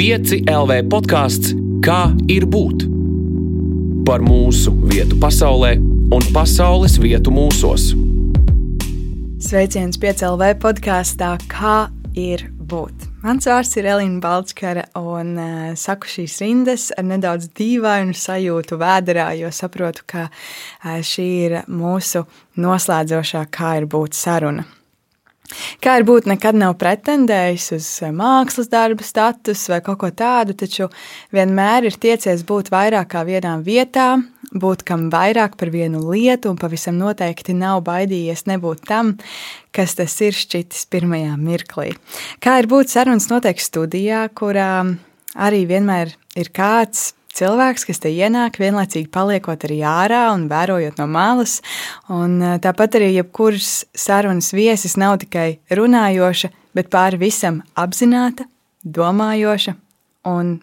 5 LV podkāsts Kā ir būt? Par mūsu vietu pasaulē un pasaules vietu mūsos. Sveiciens 5 LV podkāstā Kā ir būt? Mans vārds ir Elīna Balčkara, un uh, saku šīs rindas ar nedaudz dīvainu sajūtu vēderā, jo saprotu, ka uh, šī ir mūsu noslēdzošā kā ir būt saruna. Kā ir būt, nekad nav pretendējis uz mākslas darba status vai kaut ko tādu, taču vienmēr ir tiecies būt vairāk kā vienā vietā, būt kam vairāk par vienu lietu, un pavisam noteikti nav baidījies nebūt tam, kas tas ir šķitis pirmajā mirklī. Kā ir būt sarunas noteikti studijā, kurā arī vienmēr ir kāds cilvēks, kas te ienāk, vienlaicīgi paliekot arī ārā un vērojot no malas. Un eh, tāpat arī jebkuras sarunas viesis nav tikai runājoša, bet pāri visam apzināta, domājoša un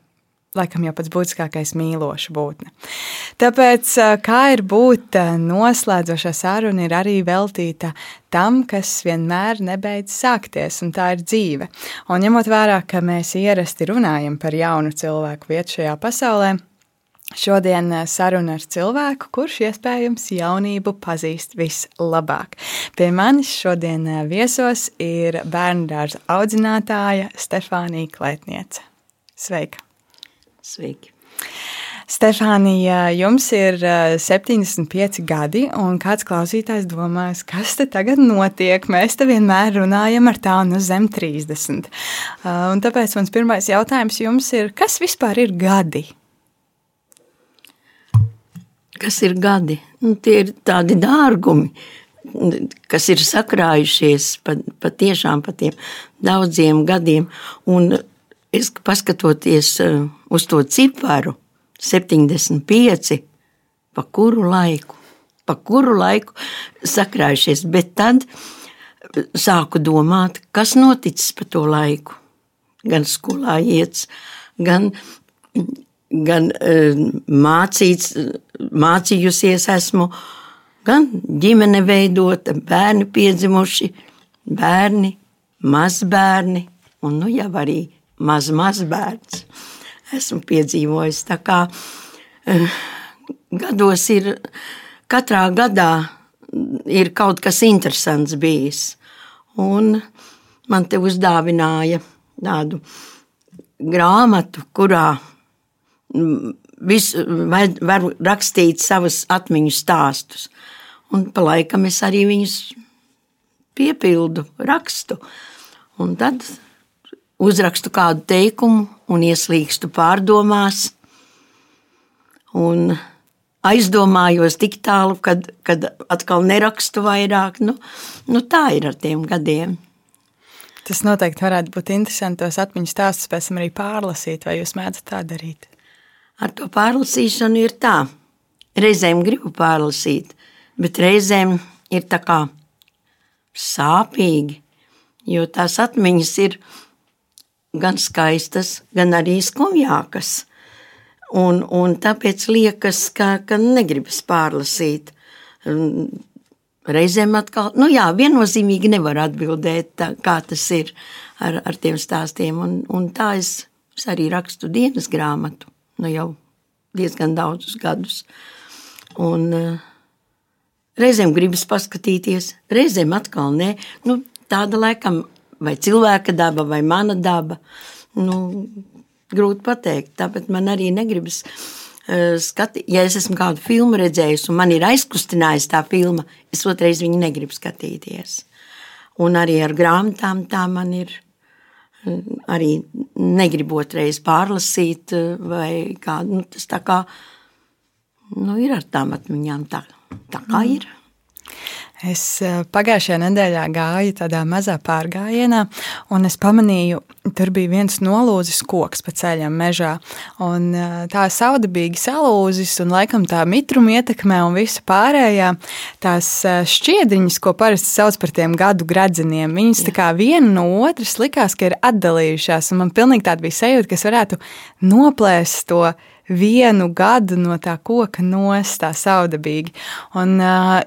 laikam jau pats būtiskākais mīloša būtne. Tāpēc, kā ir būt noslēdzošā saruna, ir arī veltīta tam, kas vienmēr nebeidz sākties, un tā ir dzīve. Un ņemot vērā, ka mēs ierasti runājam par jaunu cilvēku vietu šajā pasaulē, Šodien saruna ar cilvēku, kurš iespējams jaunību pazīst vislabāk. Pie manis šodien viesos ir bērnu dārza audzinātāja Stefānija Klētniece. Sveika! Sveiki! Stefānija, jums ir 75 gadi, un kāds klausītājs domās, kas te tagad notiek? Mēs te vienmēr runājam ar tādu zem 30. Un tāpēc mans pirmais jautājums jums ir, kas vispār ir gadi? Kas ir gadi? Nu, tie ir tādi dārgumi, kas ir sakrājušies patiešām pa, pa tiem daudziem gadiem. Un es paskatoties uz to ciparu, 75, pa kuru laiku, pa kuru laiku sakrājušies. Bet tad sāku domāt, kas noticis pa to laiku. Gan skolā iets, gan, gan mācīts, mācījusies esmu, gan ģimene veidota, bērni piedzimuši, bērni, mazbērni un nu jau arī maz, maz bērns esmu piedzīvojis. Tā kā uh, gados ir, katrā gadā ir kaut kas interesants bijis. Un man te uzdāvināja tādu grāmatu, kurā visu, var rakstīt savus atmiņu stāstus. Un pa laikam es arī viņus piepildu, rakstu. Un tad uzrakstu kādu teikumu un ieslīgstu pārdomās. Un aizdomājos tik tālu, kad, kad atkal nerakstu vairāk. Nu, nu tā ir ar tiem gadiem. Tas noteikti varētu būt interesanti tos atmiņu stāstus pēc tam arī pārlasīt, vai jūs mēdzat tā darīt? Ar to pārlasīšanu ir tā. Reizēm gribu pārlasīt, bet reizēm ir tā kā sāpīgi, jo tās atmiņas ir gan skaistas, gan arī skumjākas. Un, un tāpēc liekas, ka, ka negribas pārlasīt. Reizēm atkal, nu jā, viennozīmīgi nevar atbildēt, tā, kā tas ir ar, ar tiem stāstiem. Un, un tā es, es arī rakstu dienas grāmatu, nu jau diezgan daudzus gadus. Un, reizēm gribas paskatīties, reizēm atkal nē. Nu, tāda laikam vai cilvēka daba, vai mana daba. Nu, grūti pateikt, tāpēc man arī negribas. Uh, skati, ja es esmu kādu filmu redzējis, un man ir aizkustinājusi tā filma, es otrais viņu negribu skatīties. Un arī ar grāmatām tā man ir. Uh, arī negribu otrreiz pārlasīt, uh, vai kādu. Nu, tas tā kā nu, ir ar tām atmiņām, tā, tā kā mm. ir. Es eh, pagājušajā nedēļā gāju tādā mazā pārgājienā, un es pamanīju, tur bija viens nolūzis koks pa ceļam mežā. Un eh, tā saudabīgi salūzis, un laikam tā mitruma ietekmē un visu pārējā. Tās eh, šķiedriņas, ko parasti sauc par tiem gadu gradzeniem, viņas tā kā viena no otras likās, ka ir atdalījušās. Man pilnīgi tāda bija sajūta, ka es varētu noplēst to vienu gadu no tā koka nost, tā saudabīgi. Un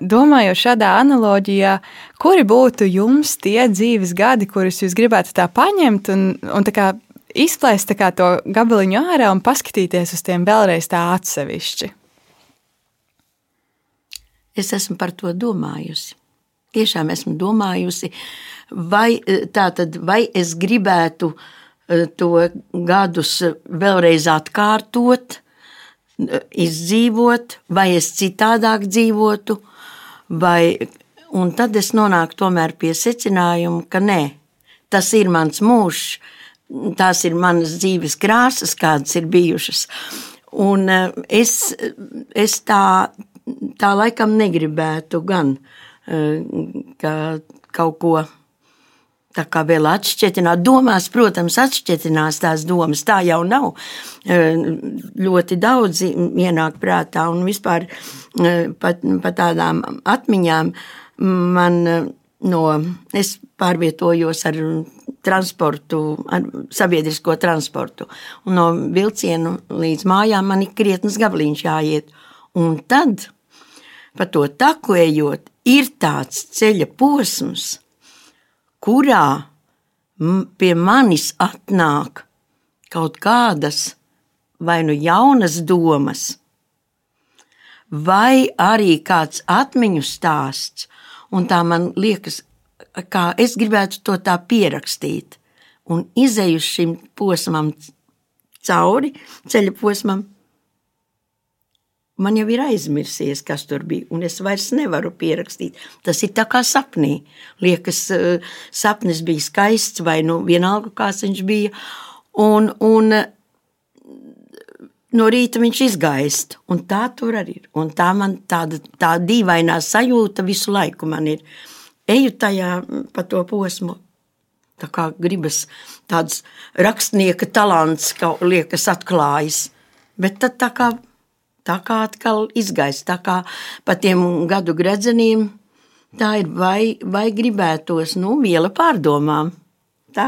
domājot šādā analoģijā, kuri būtu jums tie dzīves gadi, kurus jūs gribētu tā paņemt un, un tā kā izplēst to gabaliņu ārā un paskatīties uz tiem vēlreiz tā atsevišķi. Es esmu par to domājusi. Tiešām esmu domājusi, vai, tātad, vai es gribētu e, to gadus vēlreiz atkārtot, e, izdzīvot, vai es citādāk dzīvotu, vai, un tad es nonāku tomēr pie secinājuma, ka nē, tas ir mans mūžs, tās ir manas dzīves krāsas, kādas ir bijušas. Un es, es tā, tā laikam negribētu gan ka kaut ko tā kā vēl atšķietināt. Domās, protams, atšķietinās tās domas. Tā jau nav. Ļoti daudz ienāk prātā un vispār pat, pat tādām atmiņām man no, es pārvietojos ar transportu, ar sabiedrisko transportu. Un no vilcienu līdz mājām man ir krietnes gabaliņš jāiet. Un tad, pa to taku ejot, ir tāds ceļa posms, kurā pie manis atnāk kaut kādas vai nu jaunas domas, vai arī kāds atmiņu stāsts, un tā man liekas, kā es gribētu to tā pierakstīt, un izēju šim posmam cauri, ceļa posmam, man jau ir aizmirsies, kas tur bija, un es vairs nevaru pierakstīt. Tas ir tā kā sapnī. Liekas, eh, sapnis bija skaists, vai nu vienalga, kāds viņš bija. Un, un no rīta viņš izgaist, un tā tur arī ir. Un tā man tāda tā dīvainā sajūta visu laiku man ir. Eju tajā pa to posmu. Tā kā gribas tāds rakstnieka talants, kaut liekas atklājas. Bet tad tā kā tā kā atkal izgaist. Tā kā pa tiem gadu gredzeniem tā ir vai, vai gribētos, nu, viela pārdomām. Tā,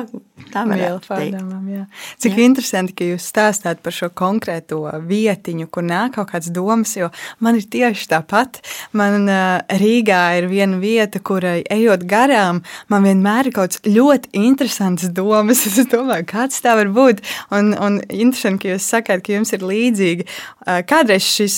tā varētu pārdomām, jā. Cik jā. interesanti, ka jūs stāstāt par šo konkrēto vietiņu, kur nāk kaut kāds domas, jo man ir tieši tāpat. Man Rīgā ir viena vieta, kurai ejot garām, man vienmēr ir kaut kāds ļoti interesants domas. Es domāju, kāds tā var būt. Un, un interesanti, ka jūs sakāt, ka jums ir līdzīgi. Kādreiz šis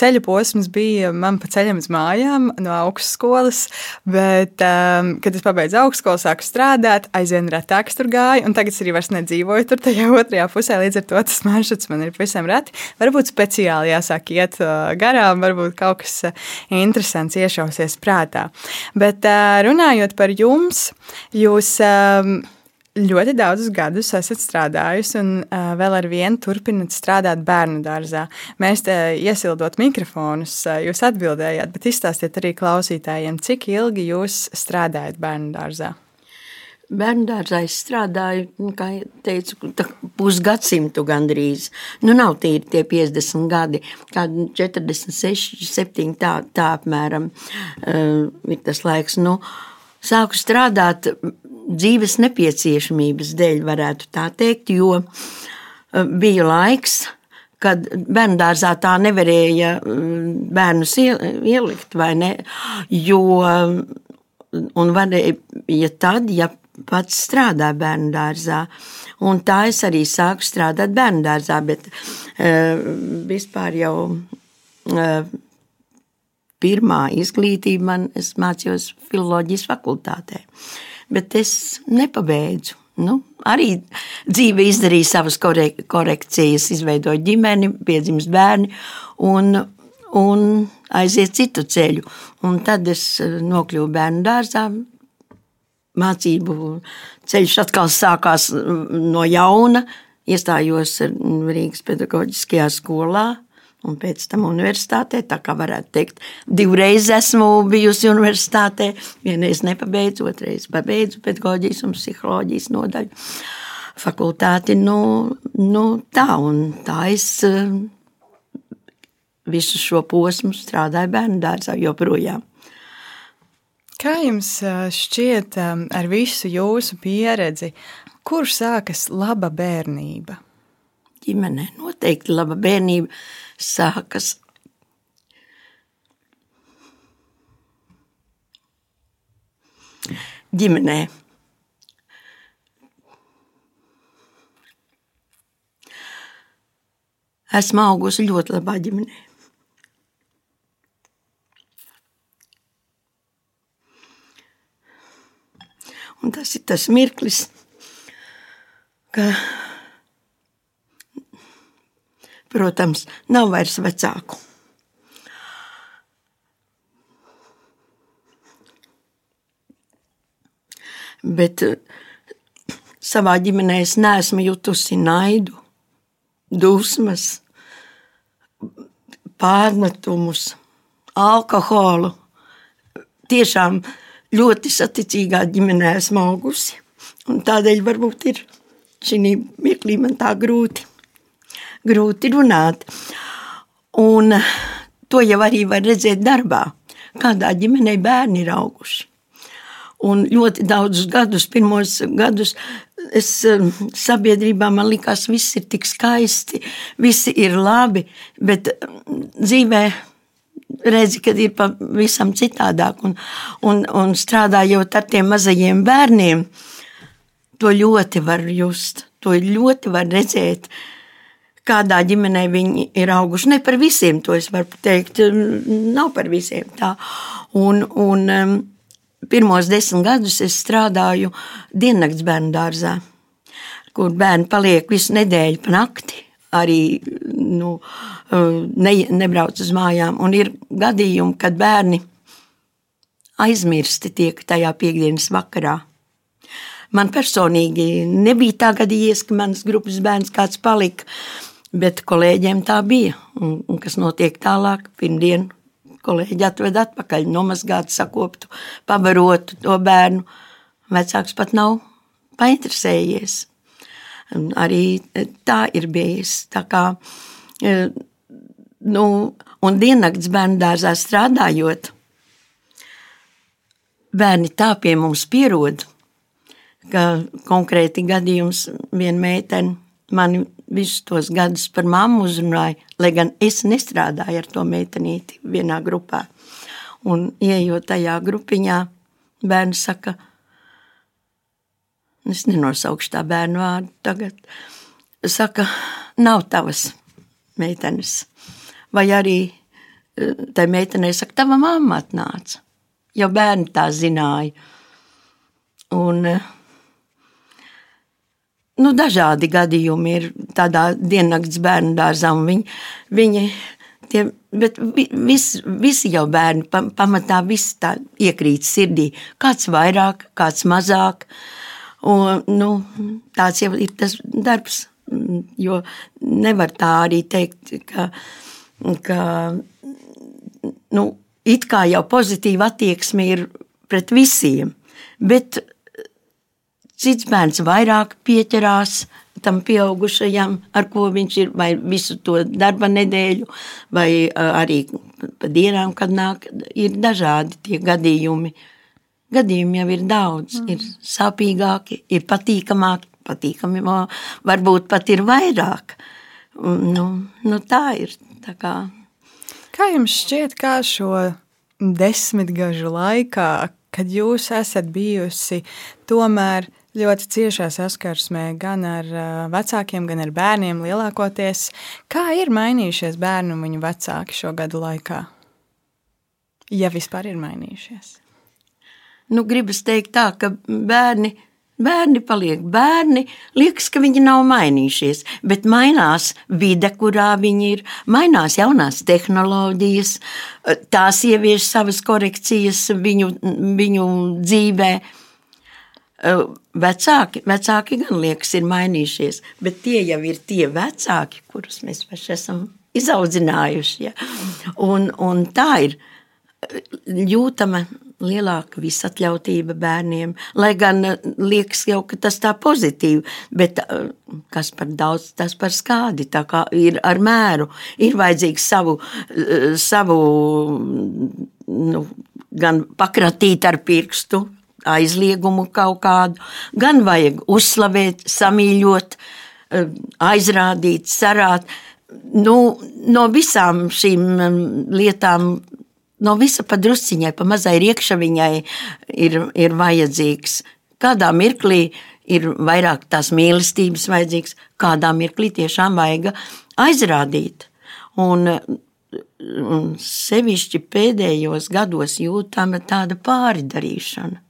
ceļa posms bija man pa ceļam uz mājām no augstskolas, bet, kad es pabeidzu augstskolu, sāku strādāt, aizvien retāk tur gāju, un tagad es arī vairs nedzīvoju tur tajā otrajā pusē. Līdz ar to tas maršruts man ir pavisam reti. Varbūt speciāli jāsāk iet garām, varbūt kaut kas interesants iešausies prātā. Bet runājot par jums, jūs ļoti daudzus gadus esat strādājusi un uh, vēl ar vienu turpināt strādāt bērnu dārzā. Mēs te iesildot mikrofonus, uh, jūs atbildējāt, bet izstāstiet arī klausītājiem, cik ilgi jūs strādājat bērnu dārzā. Bērnu dārzā es strādāju, kā teicu, pusgadsimtu gandrīz. Nu, nav tīri tie 50 gadi, kādi 46, 7, tā, tā apmēram uh, ir tas laiks. Nu, sāku strādāt dzīves nepieciešamības dēļ, varētu tā teikt, jo uh, bija laiks, kad bērnu dārzā tā nevarēja bērnus ielikt, vai ne? Jo, un varēja, ja tad, ja pats strādā bērnu dārzā. Un tā es arī sāku strādāt bērnu dārzā, bet uh, vispār jau uh, pirmā izglītība man, es mācījos filoloģijas fakultātē, bet es nepabeidzu. Nu, arī dzīve izdarīja savas korekcijas, izveidoja ģimeni, piedzimst bērni un, un aiziet citu ceļu. Un tad es eh, nokļuvu bērnu dārzā, mācību ceļš atkal sākās no jauna. Iestājos Rīgas pedagoģiskajā skolā un pēc tam universitātē. Tā kā varētu teikt, divreiz esmu bijusi universitātē. Vienreiz nepabeidzu, otrreiz pabeidzu pedagoģijas un psiholoģijas nodaļu fakultāti. Nu, nu tā un tā es eh, visu šo posmu strādāju bērnu dārzā joprojām. Kā jums šķiet, ar visu jūsu pieredzi, kur sākas laba bērnība? Ģimene noteikti laba bērnība sākas. Ģimenē. Esmu augusi ļoti labā ģimenē. Un tas ir tas mirklis, ka, protams, nav vairs vecāku. Bet eh, savā ģimenē es neesmu jutusi naidu, dusmas, pārmetumus, alkoholu. Tiešām ļoti saticīgā ģimenē esmu augusi. Tādēļ varbūt ir šī mirklī man tā grūti, grūti runāt. Un to jau arī var redzēt darbā, kādā ģimenē bērni ir auguši. Un ļoti daudzus gadus, pirmos gadus, es sabiedrībā man likās, viss ir tik skaisti, visi ir labi, bet dzīvē redzi, kad ir pavisam citādāk. Un, un, un strādājot ar tiem mazajiem bērniem, to ļoti var just, to ļoti var redzēt. Kādā ģimenē viņi ir auguši. Ne par visiem to es varu teikt, nav par visiem tā. Un, un um, pirmos desmit gadus es strādāju diennakts bērnu dārzā, kur bērni paliek visu nedēļu pa nakti arī nu, ne, nebrauc uz mājām. Un ir gadījumi, kad bērni aizmirsti tiek tajā piekdienas vakarā. Man personīgi nebija tā gadījies, ka manas grupas bērns kāds palika, bet kolēģiem tā bija. Un, un kas notiek tālāk, pirmdien kolēģi atved atpakaļ, nomazgātu, sakoptu, pabarotu to bērnu. Vecāks pat nav painteresējies. Arī e, tā ir bijis. Tā kā, e, nu, un diennakts bērnu dārzā strādājot, bērni tā pie mums pierod, ka konkrēti gadījums viena meitene mani visus tos gadus par mammu uzrunāja, lai gan es nestrādāju ar to meitenīti vienā grupā. Un ieejot tajā grupiņā, bērns saka, es nenosaukšu tā bērnu vārdu tagad, saka, nav tavas meitenes. Vai arī e, tai meitenei saka, tava mamma atnāca. Jo bērni tā zināja. Un, e, nu, dažādi gadījumi ir tādā diennakts bērnu dārzā. Viņi, viņi tie, bet vis, visi jau bērni pamatā visi tā iekrīt sirdī. Kāds vairāk, kāds mazāk. Uh, Un, nu, tāds jau ir tas darbs, jo nevar tā arī teikt, ka, ka nu, it kā jau pozitīva attieksme ir pret visiem, bet cits bērns vairāk pieķerās tam pieaugušajam, ar ko viņš ir, vai visu to darba nedēļu, vai arī pa dienām, kad nāk, ir dažādi tie gadījumi. Uh, Gadījumi jau ir daudz, mm. ir sāpīgāki, ir patīkamāki, patīkami varbūt pat ir vairāk. Nu, nu tā ir. Tā kā. kā jums šķiet, kā šo desmitgažu laikā, kad jūs esat bijusi tomēr ļoti ciešā saskarsmē gan ar vecākiem, gan ar bērniem lielākoties, kā ir mainījušies bērnu un viņu vecāki šo gadu laikā? Ja vispār ir mainījušies nu, gribas teikt tā, ka bērni. Bērni paliek bērni, liekas, ka viņi nav mainījušies, bet mainās vide, kurā viņi ir, mainās jaunās tehnoloģijas, tās ievieš savas korekcijas viņu, viņu dzīvē. Vecāki, vecāki gan liekas, ir mainījušies, bet tie jau ir tie vecāki, kurus mēs paši esam izaudzinājuši. Ja? Un, un tā ir jūtama lielāka visatļautība bērniem. Lai gan eh, liekas jau, ka tas tā pozitīvi, bet eh, kas par daudz, tas par skādi. Tā kā ir ar mēru, ir vajadzīgs savu, eh, savu nu, gan pakratīt ar pirkstu, aizliegumu kaut kādu, gan vajag uzslavēt, samīļot, aizrādīt, sarāt. Nu, no visām šīm mm, lietām no visa padrusciņai, pa mazai riekšaviņai ir, ir vajadzīgs. Kādā mirklī ir vairāk tās mīlestības vajadzīgs, kādā mirklī tiešām vajag aizrādīt. Un, un sevišķi pēdējos gados jūtama tāda pāridarīšana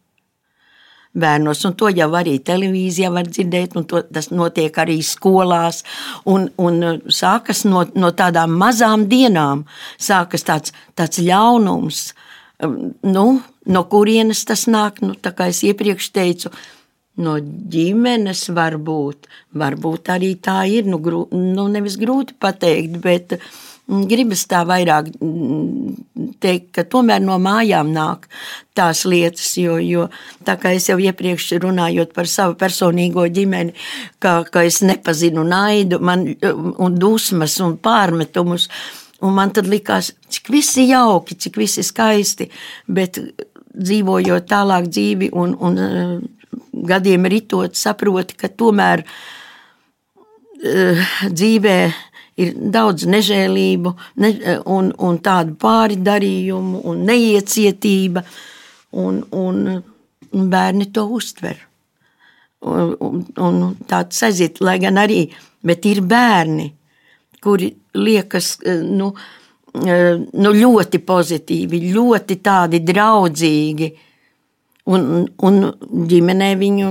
bērnos. Un to jau arī televīzijā var dzirdēt, un to, tas notiek arī skolās. Un, un sākas no, no tādām mazām dienām, sākas tāds, tāds ļaunums. Nu, no kurienes tas nāk? Nu, kā es iepriekš teicu, no ģimenes varbūt, varbūt arī tā ir. Nu, grū, nu, nevis grūti pateikt, bet gribas tā vairāk teikt, ka tomēr no mājām nāk tās lietas, jo, jo tā kā es jau iepriekš runājot par savu personīgo ģimeni, ka, ka es nepazinu naidu man, un dusmas un pārmetumus, un man tad likās, cik visi jauki, cik visi skaisti, bet dzīvojot tālāk dzīvi un, un gadiem ritot, saproti, ka tomēr uh, dzīvē ir daudz nežēlību ne, un, un tādu pāridarījumu un neiecietība, un, un, un bērni to uztver. Un, un, un tāds aiziet, lai gan arī, bet ir bērni, kuri liekas, nu, nu ļoti pozitīvi, ļoti tādi draudzīgi, Un, un ģimenē viņu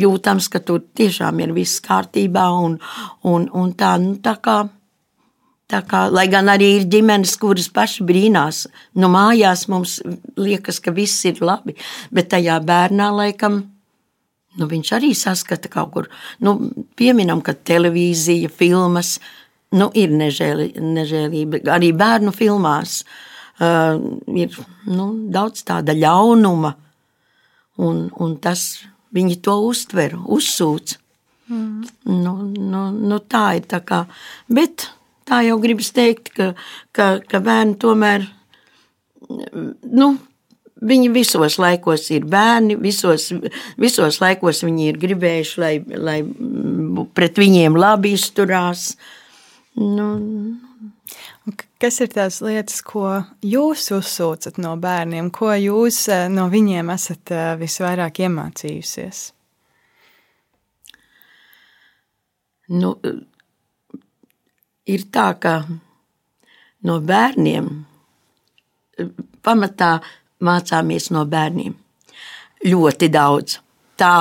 jūtams, ka tur tiešām ir viss kārtībā. Un, un, un tā, nu, tā kā kā, lai gan arī ir ģimenes, kuras paši brīnās, nu mājās mums liekas, ka viss ir labi, bet tajā bērnā laikam nu, viņš arī saskata kaut kur. Nu, pieminam, ka televīzija, filmas nu, ir nežēli, nežēlība. Arī bērnu filmās uh, ir nu, daudz tāda ļaunuma, un, un tas viņi to uztver, uzsūc. Mm. Nu, nu, nu, tā ir tā kā. Bet tā jau gribas teikt, ka, ka, ka bērni tomēr, nu, viņi visos laikos ir bērni, visos, visos laikos viņi ir gribējuši, lai, lai pret viņiem labi izturās. Nu, Kas ir tās lietas, ko jūs uzsūcat no bērniem, ko jūs eh, no viņiem esat eh, visvairāk iemācījusies? Nu, ir tā, ka no bērniem pamatā mācāmies no bērniem ļoti daudz. Tā,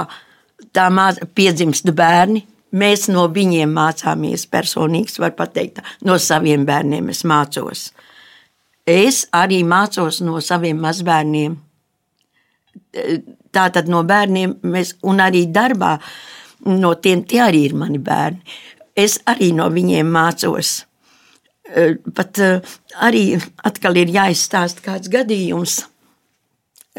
tā māc, piedzimst bērni, mēs no viņiem mācāmies personīgi, var pateikt, no saviem bērniem es mācos. Es arī mācos no saviem mazbērniem. Tā tad no bērniem mēs, un arī darbā, no tiem tie arī ir mani bērni es arī no viņiem mācos. Eh, pat eh, arī atkal ir jāizstāsta kāds gadījums.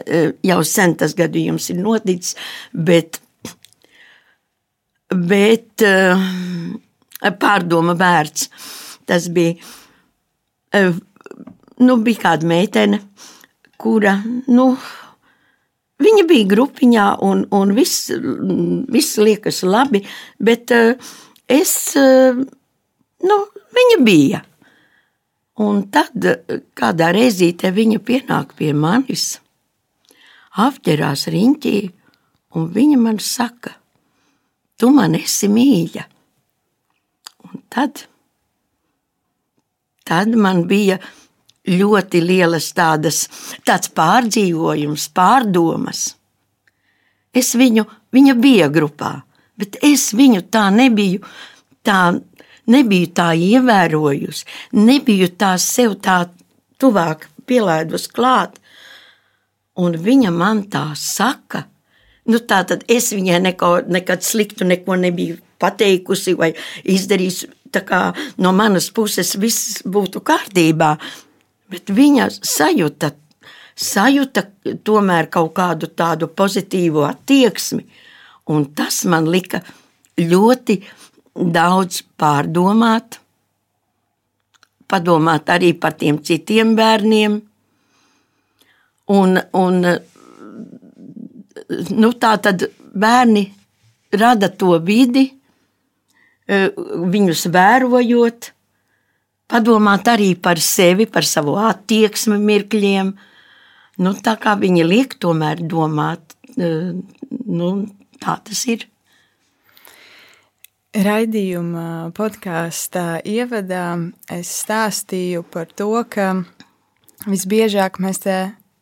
Eh, jau sen tas gadījums ir noticis, bet, bet pārdoma vērts. Tas bija, nu, bija kāda meitene, kura, nu, viņa bija grupiņā un, un viss, viss liekas labi, bet uh, es, eh, nu, viņa bija. Un tad kādā reizītē viņa pienāk pie manis, apģērās riņķī, un viņa man saka, tu man esi mīļa. Un tad, tad man bija ļoti lielas tādas, tāds pārdzīvojums, pārdomas. Es viņu, viņa bija grupā, bet es viņu tā nebiju, tā nebiju tā ievērojusi, nebiju tā sev tā tuvāk pielaidus klāt. Un viņa man tā saka, nu tā tad es viņai neko, nekad sliktu neko nebiju pateikusi vai izdarījusi. Tā kā no manas puses viss būtu kārtībā, bet viņa sajūta, sajūta tomēr kaut kādu tādu pozitīvu attieksmi. Un tas man lika ļoti daudz pārdomāt, padomāt arī par tiem citiem bērniem. Un, un, nu, tā tad bērni rada to vidi, e, viņus vērojot, padomāt arī par sevi, par savu attieksmi mirkļiem. Nu, tā kā viņi liek tomēr domāt, e, nu, Tā tas ir. Raidījuma podkāstā ievadā es stāstīju par to, ka visbiežāk mēs te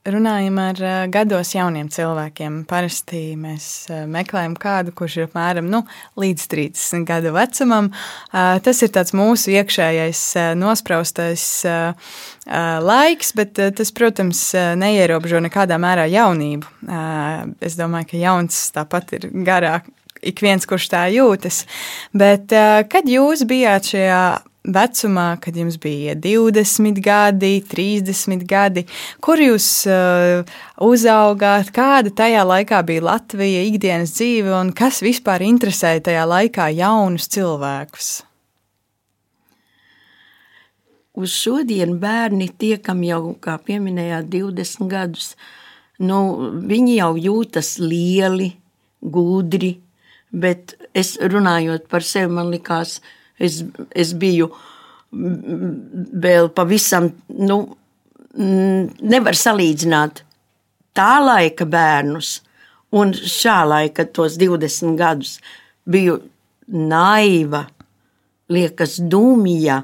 runājam ar gados jauniem cilvēkiem. Parasti mēs meklējam kādu, kurš ir apmēram nu, līdz 30 gadu vecumam. Tas ir mūsu iekšējais nospraustais laiks, bet tas, protams, neierobežo nekādā mērā jaunību. Es domāju, ka jauns tāpat ir garāk ik viens, kurš tā jūtas. Bet kad jūs bijāt šajā vecumā, kad jums bija 20 gadi, 30 gadi, kur jūs uh, uzaugāt, kāda tajā laikā bija Latvija, ikdienas dzīve un kas vispār interesēja tajā laikā jaunus cilvēkus? Uz šodienu bērni tie, kam jau, kā pieminējāt, 20 gadus, nu, viņi jau jūtas lieli, gudri, Bet es runājot par sevi, man likās, es, es biju vēl pavisam, nu, nevar salīdzināt tā laika bērnus un šā laika tos 20 gadus. Biju naiva, liekas, dumja.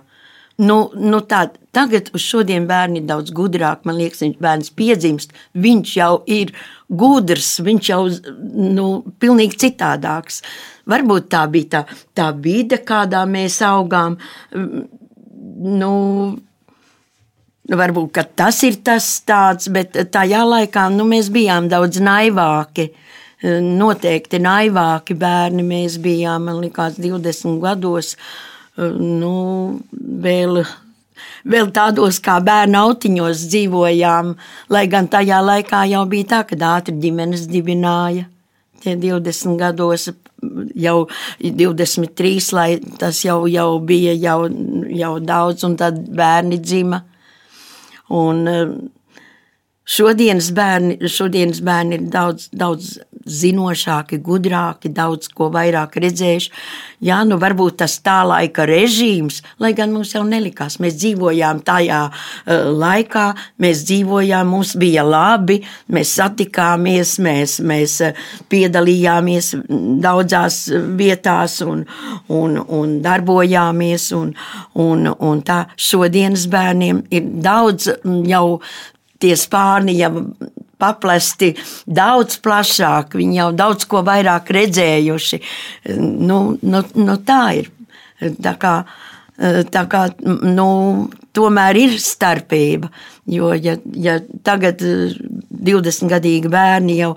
Nu, nu tā, tagad uz šodien bērni ir daudz gudrāk. Man liekas, viņš bērns piedzimst, viņš jau ir gudrs, viņš jau nu, pilnīgi citādāks. Varbūt tā bija tā, tā vide, kādā mēs augām. Nu, varbūt tas ir tas tāds, bet tajā laikā nu, mēs bijām daudz naivāki. Noteikti naivāki bērni mēs bijām, man liekas, 20 gados. Nu, vēl vēl tādos kā bērnu autiņos dzīvojām, lai gan tajā laikā jau bija tā, ka ātri ģimenes dibināja. Tie 20 gados, jau 23, lai tas jau, jau bija jau, jau daudz, un tad bērni dzima. Un šodienas bērni, šodienas bērni ir daudz, daudz zinošāki, gudrāki, daudz ko vairāk redzējuši. Jā, nu varbūt tas tā laika režīms, lai gan mums jau nelikās. Mēs dzīvojām tajā uh, laikā, mēs dzīvojām, mums bija labi, mēs satikāmies, mēs, mēs piedalījāmies daudzās vietās un, un, un darbojāmies. Un, un, un tā šodienas bērniem ir daudz jau tie spārni jau paplesti daudz plašāk, viņi jau daudz ko vairāk redzējuši. Nu, nu, nu tā ir. Tā kā, tā kā nu, tomēr ir starpība. Jo, ja, ja tagad 20 gadīgi bērni jau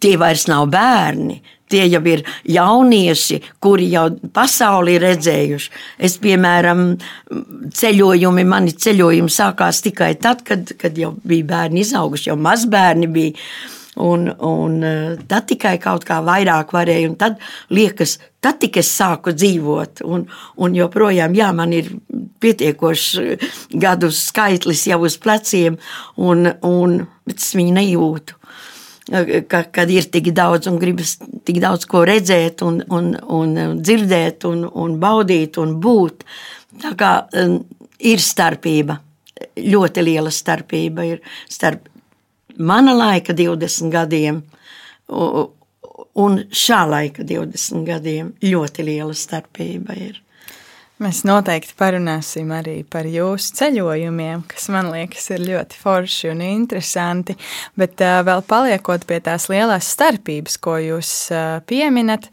tie vairs nav bērni, tie jau ir jaunieši, kuri jau pasauli ir redzējuši. Es, piemēram, ceļojumi, mani ceļojumi sākās tikai tad, kad, kad jau bija bērni izauguši, jau mazbērni bija. Un, un tad tikai kaut kā vairāk varēja, un tad liekas, tad tikai es sāku dzīvot. Un, un joprojām, jā, man ir pietiekošs gadu skaitlis jau uz pleciem, un, un es viņu nejūtu ka, kad ir tik daudz un gribas tik daudz ko redzēt, un, un, un dzirdēt, un, un baudīt un būt. Tā kā um, ir starpība, ļoti liela starpība ir starp mana laika 20 gadiem un šā laika 20 gadiem. Ļoti liela starpība ir. Mēs noteikti parunāsim arī par jūsu ceļojumiem, kas man liekas ir ļoti forši un interesanti. Bet vēl paliekot pie tās lielās starpības, ko jūs pieminat,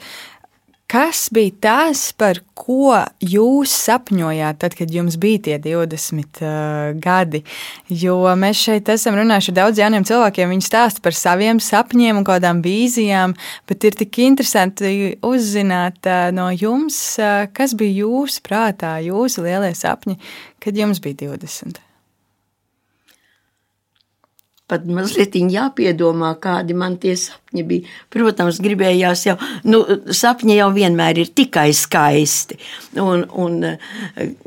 Kas bija tas, par ko jūs sapņojāt, tad, kad jums bija tie 20 uh, gadi? Jo mēs šeit esam runājuši ar daudziem jauniem cilvēkiem. Viņi stāsta par saviem sapņiem un kādām vīzijām, bet ir tik interesanti uzzināt uh, no jums, uh, kas bija jūsu prātā, jūsu lielie sapņi, kad jums bija 20 pat mazliet jāpiedomā, kādi man tie sapņi bija. Protams, gribējās jau, nu, sapņi jau vienmēr ir tikai skaisti. Un, un eh,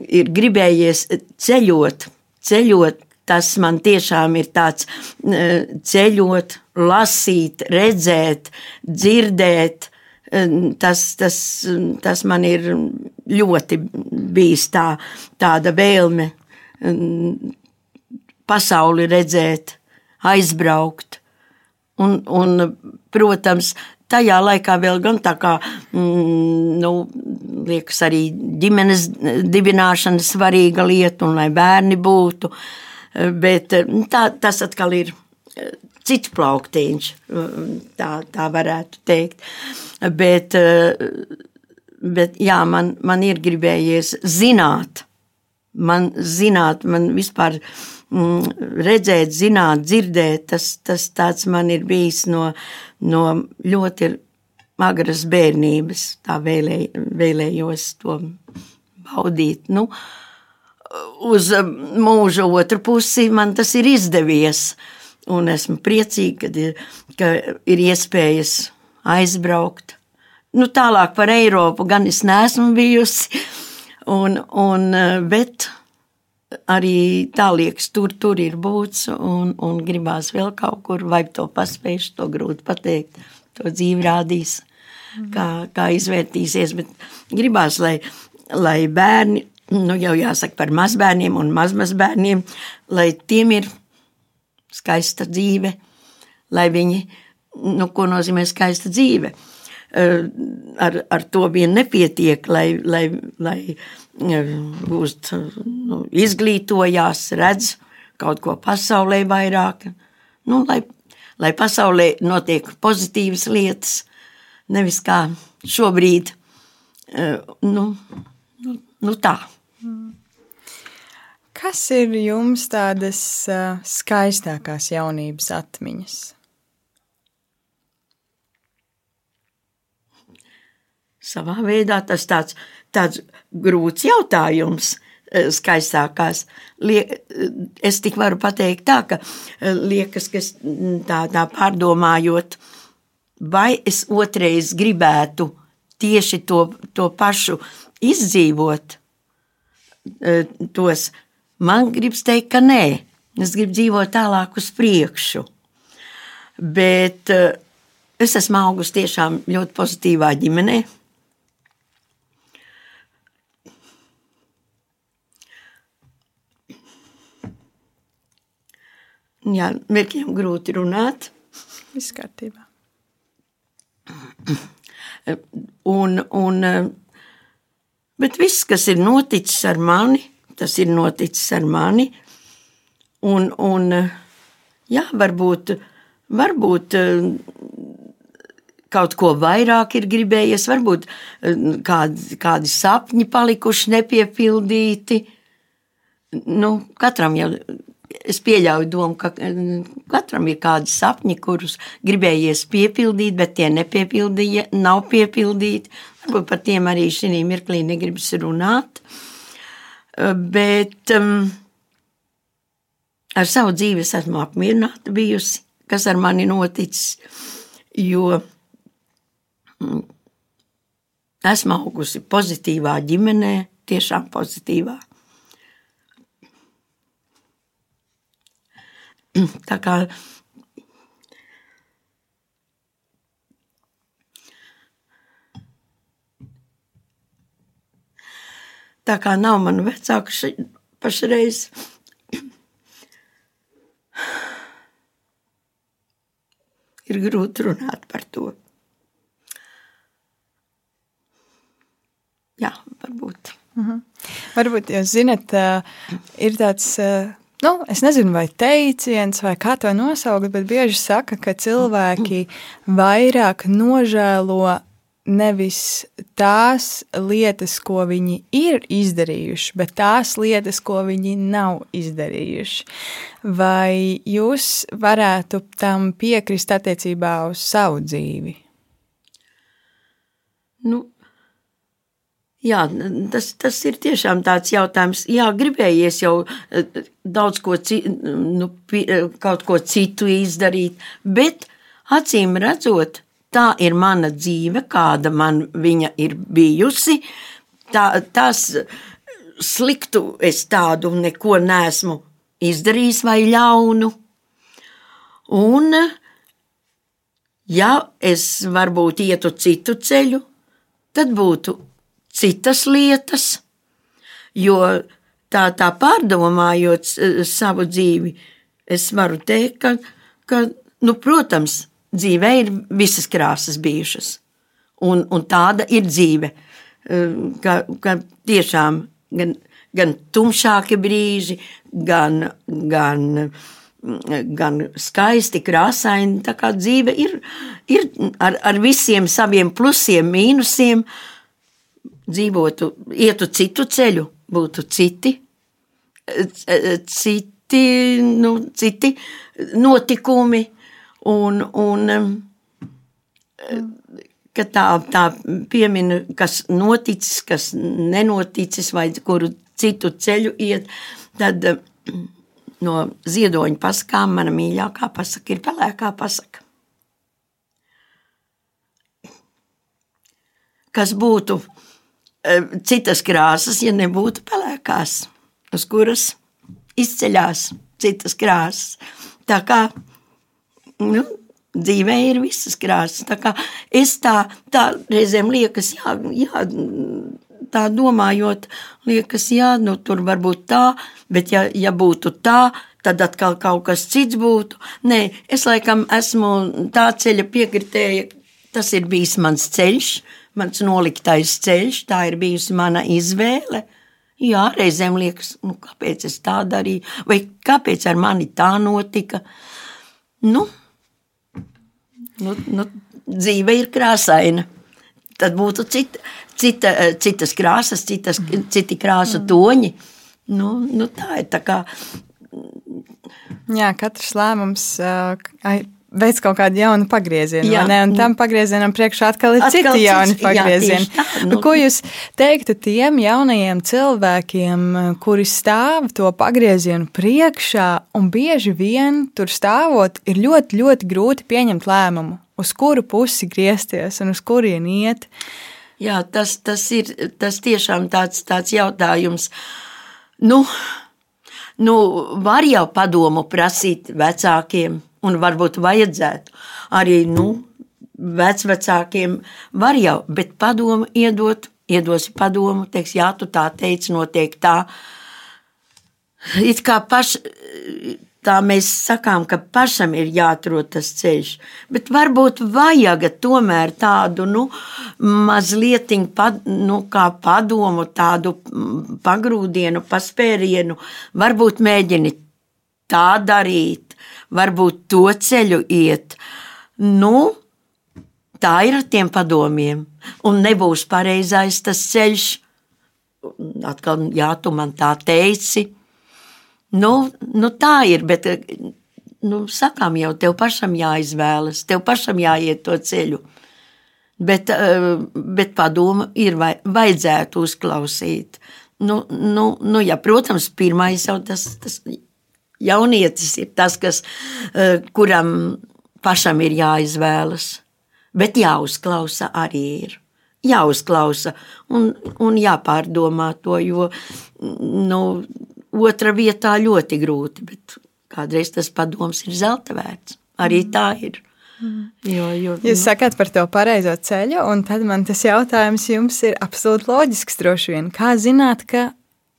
ir gribējies ceļot, ceļot. Tas man tiešām ir tāds eh, ceļot, lasīt, redzēt, dzirdēt. Eh, tas, tas, tas man ir ļoti bijis tā, tāda vēlme pasauli redzēt aizbraukt. Un, un, protams, tajā laikā vēl gan tā kā, mm, nu, liekas, arī ģimenes dibināšana svarīga lieta un lai bērni būtu. Bet tā, tas atkal ir cits plauktiņš, tā, tā varētu teikt. Bet, bet jā, man, man ir gribējies zināt, man zināt, man vispār mm, redzēt, zināt, dzirdēt, tas, tas tāds man ir bijis no, no ļoti agras bērnības. Tā vēlē, vēlējos to baudīt. Nu, uz mūža otru pusi man tas ir izdevies. Un esmu priecīga, kad ir, ka ir iespējas aizbraukt. Nu, tālāk par Eiropu gan es neesmu bijusi, un, un, bet arī tā liekas, tur, tur ir būts un, un gribās vēl kaut kur, vai to paspējuši, to grūti pateikt, to dzīve rādīs, kā, kā izvērtīsies, bet gribās, lai, lai bērni, nu jau jāsaka par mazbērniem un mazmazbērniem, lai tiem ir skaista dzīve, lai viņi, nu, ko nozīmē skaista dzīve. Ar, ar to vien nepietiek, lai, lai, lai eh, gūst, nu, izglītojās, redz kaut ko pasaulē vairāk. Nu, lai, lai pasaulē notiek pozitīvas lietas, nevis kā šobrīd. Eh, nu, nu, nu tā. Kas ir jums tādas uh, skaistākās jaunības atmiņas? Savā veidā tas tāds, tāds grūts jautājums. Skaistākās. Es tik varu pateikt, tā, ka liekas, ka tā, tā pārdomājot, vai es otrais gribētu tieši to, to pašu izdzīvot, tos Man gribas teikt, ka nē, es gribu dzīvot tālāk uz priekšu. Bet es esmu augusi tiešām ļoti pozitīvā ģimenē. Jā, mirkļiem grūti runāt. Viss kārtībā. Un, un, bet viss, kas ir noticis ar mani, tas ir noticis ar mani. Un, un jā, varbūt, varbūt kaut ko vairāk ir gribējies, varbūt kādi, kādi sapņi palikuši nepiepildīti. Nu, katram jau es pieļauju domu, ka katram ir kādi sapņi, kurus gribējies piepildīt, bet tie nepiepildīja, nav piepildīti. Varbūt par tiem arī šī mirklī negribas runāt. Uh, Bet um, ar savu dzīvi esmu apmierināta bijusi, kas ar mani noticis. Jo mm, esmu augusi pozitīvā ģimenē, tiešām pozitīvā. Tā kā Tā kā nav manu vecāku pašreiz. Ir grūti runāt par to. Jā, varbūt. -hmm. Varbūt jūs zinat, ir tāds, nu, es nezinu, vai teiciens, vai kā to nosaukt, bet bieži saka, ka cilvēki vairāk nožēlo nevis tās lietas, ko viņi ir izdarījuši, bet tās lietas, ko viņi nav izdarījuši. Vai jūs varētu tam piekrist attiecībā uz savu dzīvi? Nu, jā, tas, tas ir tiešām tāds jautājums. Jā, gribējies jau eh, daudz ko, nu, kaut ko citu izdarīt, bet acīm redzot, tā ir mana dzīve, kāda man viņa ir bijusi. Tā, tas sliktu es tādu neko nesmu izdarījis vai ļaunu. Un, ja es varbūt ietu citu ceļu, tad būtu citas lietas, jo tā, tā pārdomājot savu dzīvi, es varu teikt, ka, ka nu, protams, dzīvē ir visas krāsas bijušas. Un, un tāda ir dzīve. Ka, ka tiešām gan, gan tumšāki brīži, gan, gan, gan skaisti, krāsaini. Tā kā dzīve ir, ir ar, ar visiem saviem plusiem, mīnusiem. Dzīvotu, ietu citu ceļu, būtu citi, citi, nu, citi notikumi, un, un ka tā, tā piemina, kas noticis, kas nenoticis, vai kuru citu ceļu iet, tad no ziedoņa pasakām mana mīļākā pasaka ir pelēkā pasaka. Kas būtu citas krāsas, ja nebūtu pelēkās, uz kuras izceļās citas krāsas. Tā kā nu, dzīvē ir visas krāsas. Tā kā es tā, tā reizēm liekas, jā, jā, tā domājot, liekas, jā, nu, tur var būt tā, bet ja, ja būtu tā, tad atkal kaut kas cits būtu. Nē, es laikam esmu tā ceļa piekritēja, tas ir bijis mans ceļš, mans noliktais ceļš, tā ir bijusi mana izvēle. Jā, reizēm liekas, nu, kāpēc es tā darīju, vai kāpēc ar mani tā notika. Nu, nu, nu, dzīve ir krāsaina. Tad būtu cita, cita, citas krāsas, citas, citi krāsu toņi. Nu, nu, tā ir tā kā. Jā, katrs lēmums uh, veids kaut kādu jaunu pagriezienu, jā, ne? un tam pagriezienam priekšā atkal ir atkal citi jauni pagriezieni. Jā, tā, nu. Ko jūs teiktu tiem jaunajiem cilvēkiem, kuri stāv to pagriezienu priekšā, un bieži vien tur stāvot, ir ļoti, ļoti grūti pieņemt lēmumu, uz kuru pusi griezties un uz kurien iet? Jā, tas, tas ir tas tiešām tāds, tāds jautājums. Nu, nu, var jau padomu prasīt vecākiem, un varbūt vajadzētu arī nu, vecvecākiem var jau, bet padomu iedot, iedosi padomu, teiks, jā, tu tā teici, notiek tā. It kā paš, tā mēs sakām, ka pašam ir jāatrod tas ceļš, bet varbūt vajag tomēr tādu, nu, mazliet pad, nu, kā padomu, tādu pagrūdienu, paspērienu, varbūt mēģini tā darīt, varbūt to ceļu iet. Nu, tā ir ar tiem padomiem. Un nebūs pareizais tas ceļš. Atkal, jā, tu man tā teici. Nu, nu tā ir, bet nu, sakām jau, tev pašam jāizvēlas, tev pašam jāiet to ceļu. Bet, eh, bet padomu ir vajadzētu uzklausīt. Nu, nu, nu, ja, protams, pirmais jau tas, tas jaunietis ir tas, kas, eh, kuram pašam ir jāizvēlas. Bet jāuzklausa arī ir. Jāuzklausa un, un jāpārdomā to, jo nu, otra vietā ļoti grūti, bet kādreiz tas padoms ir zelta vērts. Arī tā ir. Jo, jo, Jūs nu. sakāt par to pareizo ceļu, un tad man tas jautājums jums ir absolūti loģisks vien. Kā zināt, ka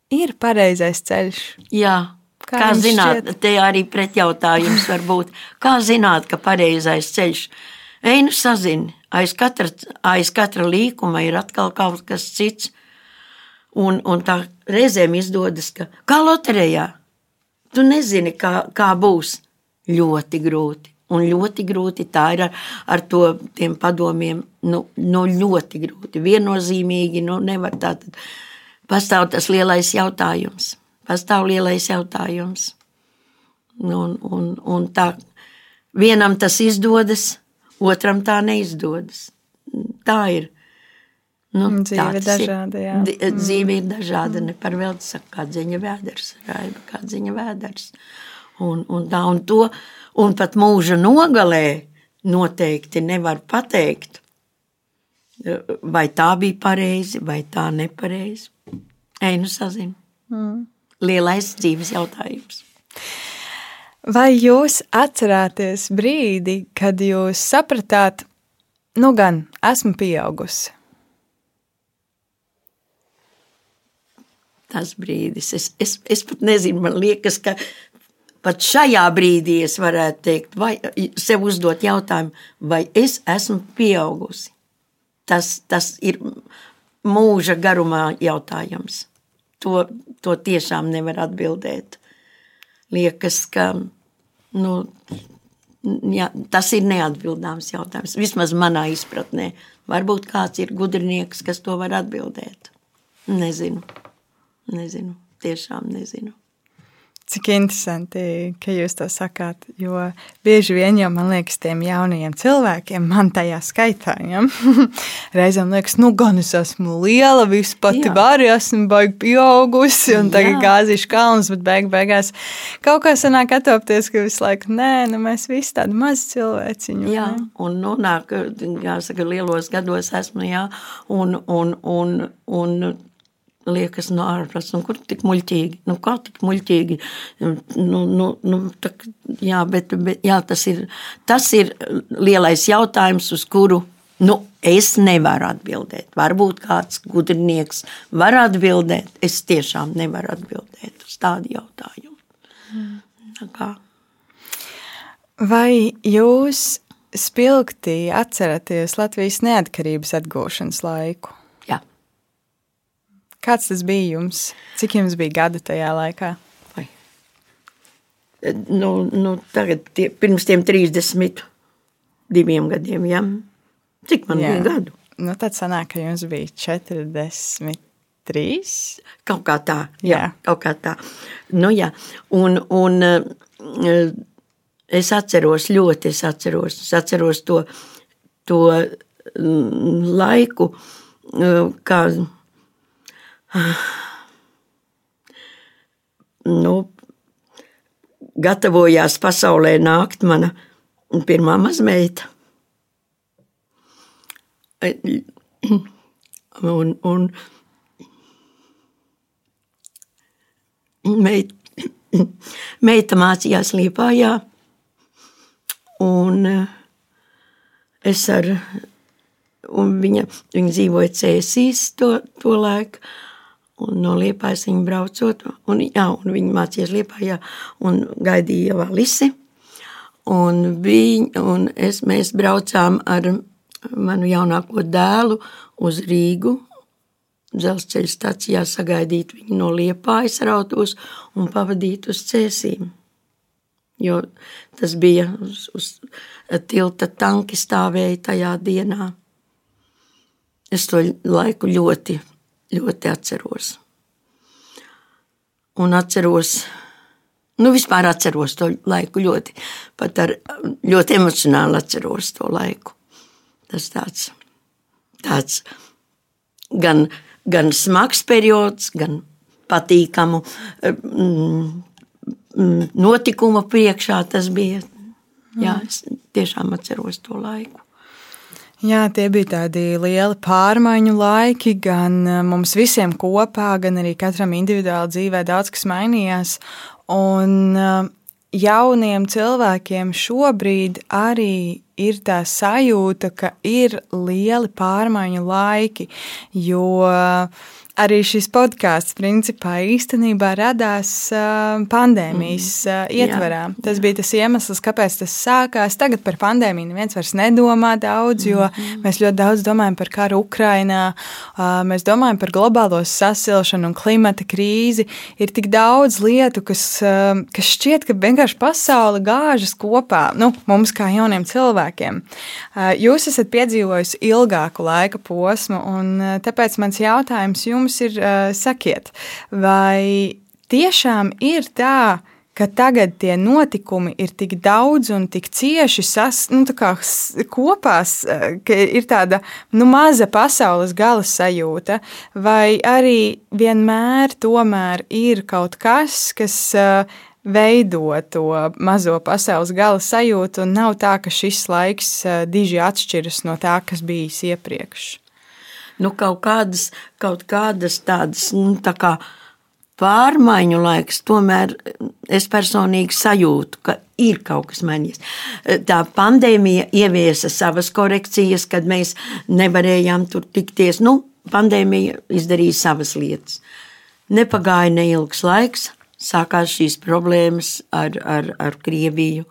ir pareizais ceļš? Jā, Kā, kā zināt, šķiet? te arī pretjautājums var būt. Kā zināt, ka pareizais ceļš? Ej, nu sazini, aiz katra, aiz katra līkuma ir atkal kaut kas cits. Un, un tā reizēm izdodas, ka kā loterijā, tu nezini, kā, kā būs. Ļoti grūti. Un ļoti grūti tā ir ar, ar to, tiem padomiem. Nu, nu, ļoti grūti. Viennozīmīgi nu, nevar tātad. Pastāv tas lielais jautājums pastāv lielais jautājums. Un, un, un tā vienam tas izdodas, otram tā neizdodas. Tā ir. Nu, dzīve ir dažāda. Jā. Mm. Dzīve ir dažāda. Mm. Ne par velti saka, kā dziņa vēders, raiba, kā dziņa vēders. Un, un tā un to, un pat mūža nogalē noteikti nevar pateikt, vai tā bija pareizi, vai tā nepareizi. Ej, nu sazini. Mm lielais dzīves jautājums. Vai jūs atcerāties brīdi, kad jūs sapratāt, nu gan esmu pieaugusi? Tas brīdis, es, es, es pat nezinu, man liekas, ka pat šajā brīdī es varētu teikt, vai sev uzdot jautājumu, vai es esmu pieaugusi. Tas, tas ir mūža garumā jautājums. To, to tiešām nevar atbildēt. Liekas, ka nu, jā, tas ir neatbildāms jautājums. Vismaz manā izpratnē. Varbūt kāds ir gudrinieks, kas to var atbildēt. Nezinu. Nezinu. Tiešām nezinu. Cik interesanti, ka jūs to sakāt. Jo bieži vien jau man liekas, tiem jaunajiem cilvēkiem, man tajā skaitā, ja? reizēm liekas, nu, gan es esmu liela, viss pati varu, esmu baigi pieaugusi un tagad gāzīšu kalnus, bet beig beigās kaut kā sanāk atopties, ka visu laiku, nē, nu, mēs visi tādi mazi cilvēciņi. Jā, ne? un nonāk, jāsaka, lielos gados esmu, jā, un, un, un, un liekas, no ārpus, nu, kur tik muļķīgi, nu, kā tik muļķīgi. Nu, nu, nu, tā, jā, bet, bet, jā, tas, ir, tas ir lielais jautājums, uz kuru nu, es nevaru atbildēt. Varbūt kāds gudrinieks var atbildēt, es tiešām nevaru atbildēt uz tādu jautājumu. Tā kā. Vai jūs spilgti atceraties Latvijas neatkarības atgūšanas laiku? Kāds tas bija jums? Cik jums bija gadu tajā laikā? Vai. Nu, nu, tagad, tie, pirms tiem 32 gadiem, ja? cik man Jā. bija gadu? Nu, tad sanāk, ka jums bija 43. Kaut kā tā, jā, jā. kaut kā tā. Nu, jā. Un, un eh, es atceros ļoti, es atceros, es atceros to, to mm, laiku, eh, kā nu, gatavojās pasaulē nākt mana pirmā mazmeita. Un, un meit, meita mācījās Liepājā, un es ar, un viņa, viņa dzīvoja Cēsīs to, to laiku, Un no Liepājas viņa braucot, un, jā, un viņa mācījās Liepājā un gaidīja valisi. Un, viņa, un es, mēs braucām ar manu jaunāko dēlu uz Rīgu, dzelzceļa stacijā sagaidīt viņu no Liepājas rautos un pavadīt uz cēsīm. Jo tas bija uz, uz tilta tanki stāvēja tajā dienā. Es to laiku ļoti ļoti atceros. Un atceros, nu vispār atceros to laiku ļoti, pat ar ļoti emocionāli atceros to laiku. Tas tāds, tāds gan, gan smags periods, gan patīkamu mm, mm notikumu priekšā tas bija. Jā, es tiešām atceros to laiku. Jā, tie bija tādi lieli pārmaiņu laiki, gan eh, mums visiem kopā, gan arī katram individuāli dzīvē daudz kas mainījās. Un eh, jauniem cilvēkiem šobrīd arī ir tā sajūta, ka ir lieli pārmaiņu laiki, jo arī šis podkāsts principā īstenībā radās uh, pandēmijas uh, ietvarā. Jā, tas jā. bija tas iemesls, kāpēc tas sākās. Tagad par pandēmiju neviens vairs nedomā daudz, jo mm mēs ļoti daudz domājam par karu Ukrainā, uh, mēs domājam par globālo sasilšanu un klimata krīzi. Ir tik daudz lietu, kas, uh, kas šķiet, ka vienkārši pasaule gāžas kopā, nu, mums kā jauniem cilvēkiem. Uh, jūs esat piedzīvojusi ilgāku laika posmu, un uh, tāpēc mans jautājums jums jums ir, sakiet, vai tiešām ir tā, ka tagad tie notikumi ir tik daudz un tik cieši sas, nu, kopā, ka ir tāda nu, maza pasaules gala sajūta, vai arī vienmēr tomēr ir kaut kas, kas veido to mazo pasaules gala sajūtu, un nav tā, ka šis laiks diži atšķiras no tā, kas bijis iepriekš nu, kaut kādas, kaut kādas tādas nu, tā kā pārmaiņu laiks, tomēr es personīgi sajūtu, ka ir kaut kas mainījies. Tā pandēmija ieviesa savas korekcijas, kad mēs nevarējām tur tikties. Nu, pandēmija izdarīja savas lietas. Nepagāja neilgs laiks, sākās šīs problēmas ar, ar, ar Krieviju.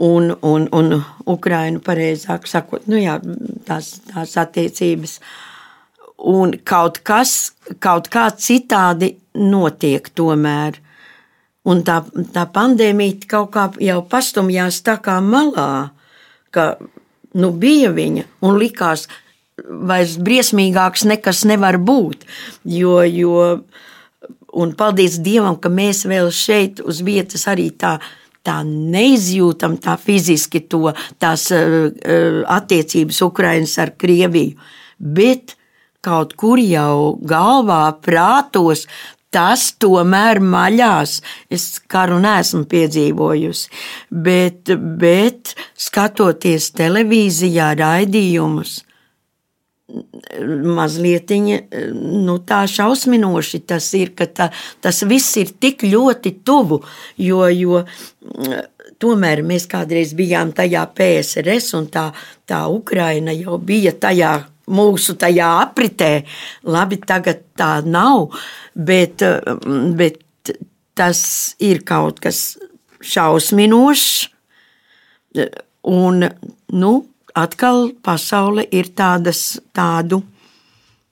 Un, un, un Ukrainu, pareizāk sakot, nu jā, tās, tās attiecības. Un kaut kas, kaut kā citādi notiek tomēr. Un tā, tā pandēmija kaut kā jau pastumjās tā kā malā, ka nu, bija viņa un likās, vairs briesmīgāks nekas nevar būt. Jo, jo, un paldies Dievam, ka mēs vēl šeit uz vietas arī tā. Tā neizjūtam tā fiziski to, tās uh, attiecības Ukrainas ar Krieviju, bet kaut kur jau galvā, prātos tas tomēr maļās. Es karu neesmu piedzīvojusi, bet, bet skatoties televīzijā raidījumus, mazliet nu, tā šausminoši tas ir, ka tā, tas viss ir tik ļoti tuvu, jo, jo tomēr mēs kādreiz bijām tajā PSRS un tā, tā Ukraina jau bija tajā mūsu tajā apritē. Labi, tagad tā nav, bet, bet tas ir kaut kas šausminošs. Un, nu, atkal pasaule ir tādas, tādu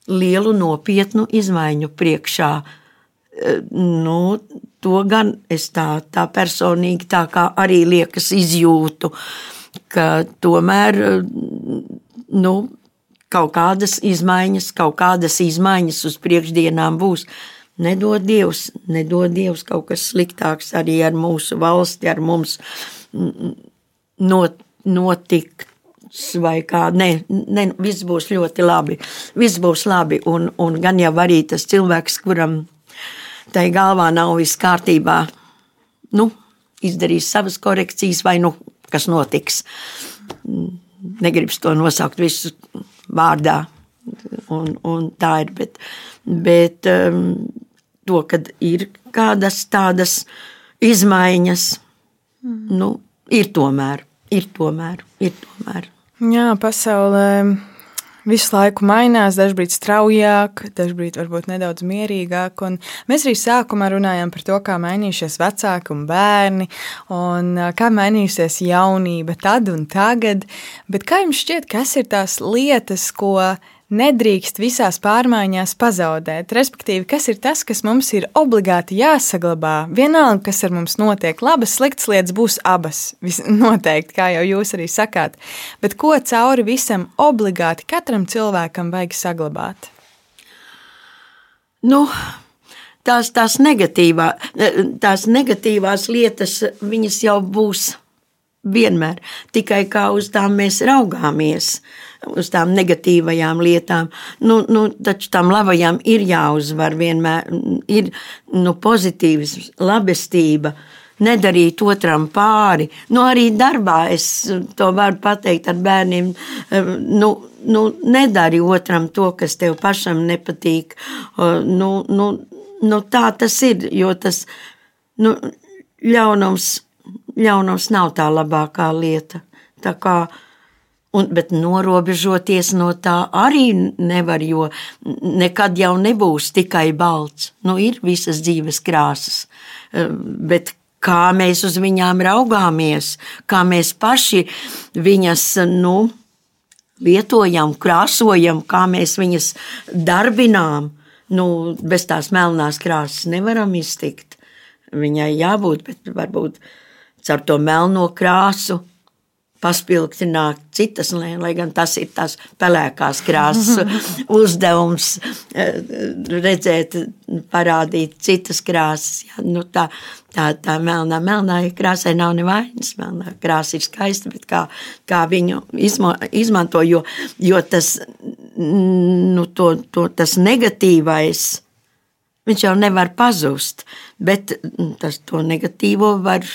lielu nopietnu izmaiņu priekšā. Nu, to gan es tā, tā personīgi tā arī liekas izjūtu, ka tomēr nu, kaut kādas izmaiņas, kaut kādas izmaiņas uz priekšdienām būs. Nedod Dievs, nedod Dievs kaut kas sliktāks arī ar mūsu valsti, ar mums not, notikt. Vai kā, nē, nē, viss būs ļoti labi. Viss būs labi. Un, un gan jau arī tas cilvēks, kuram tai galvā nav viss kārtībā, nu, izdarīs savas korekcijas, vai nu kas notiks. Negribas to nosaukt visu vārdā. Un, un tā ir. Bet, bet um, to, kad ir kādas tādas izmaiņas, mm. nu, ir tomēr, ir tomēr, ir tomēr. Jā, pasaulē visu laiku mainās, dažkārt straujāk, dažkārt varbūt nedaudz mierīgāk. Un mēs arī sākumā runājām par to, kā mainījušies vecāki un bērni, un kā mainījusies jaunība tad un tagad. Bet kā jums šķiet, kas ir tās lietas, ko nedrīkst visās pārmaiņās pazaudēt. Respektīvi, kas ir tas, kas mums ir obligāti jāsaglabā. Vienalga, kas ar mums notiek, labas, sliktas lietas būs abas. Vis, noteikti, kā jau jūs arī sakāt. Bet ko cauri visam obligāti katram cilvēkam vajag saglabāt? Nu, tās, tās, negatīvā, tās negatīvās lietas, viņas jau būs vienmēr. Tikai kā uz tām mēs raugāmies. Uh, uz tām negatīvajām lietām. Nu, nu, taču tam labajam ir jāuzvar vienmēr, ir nu, pozitīvs, labestība. Nedarīt otram pāri. Nu, arī darbā es to varu pateikt ar bērniem. Nu, nu, nedari otram to, kas tev pašam nepatīk. Nu, nu, nu, tā tas ir, jo tas nu, ļaunums, ļaunums nav tā labākā lieta. Tā kā uh, Un, bet norobežoties no tā arī nevar, jo nekad jau nebūs tikai balts. Nu, ir visas dzīves krāsas, eh, bet kā mēs uz viņām raugāmies, kā mēs paši viņas nu, lietojam, krāsojam, kā mēs viņas darbinām. Nu, bez tās melnās krāsas nevaram iztikt. Viņai jābūt, bet varbūt caur to melno krāsu paspildināt citas, lai, gan tas ir tās pelēkās krāsas uzdevums, eh, redzēt, parādīt citas krāsas. Ja, nu tā, tā, tā melnā, melnā krāsai nav nevainas. Melnā krāsa ir skaista, bet kā, kā viņu izmo, izmanto, jo, jo tas, nu, to, to, tas negatīvais, viņš jau nevar pazust, bet tas to negatīvo var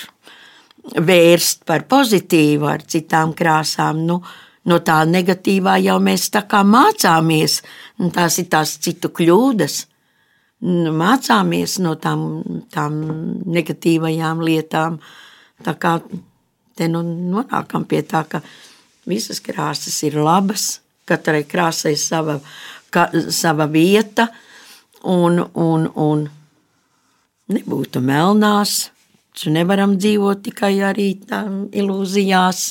vērst par pozitīvu ar citām krāsām. Nu, no tā negatīvā jau mēs tā kā mācāmies. Nu, tās ir tās citu kļūdas. Nu, mācāmies no tām, tām negatīvajām lietām. Tā kā te nu nonākam pie tā, ka visas krāsas ir labas, katrai krāsai ir sava, ka, sava vieta un, un, un nebūtu melnās. Taču nevaram dzīvot tikai arī ilūzijās.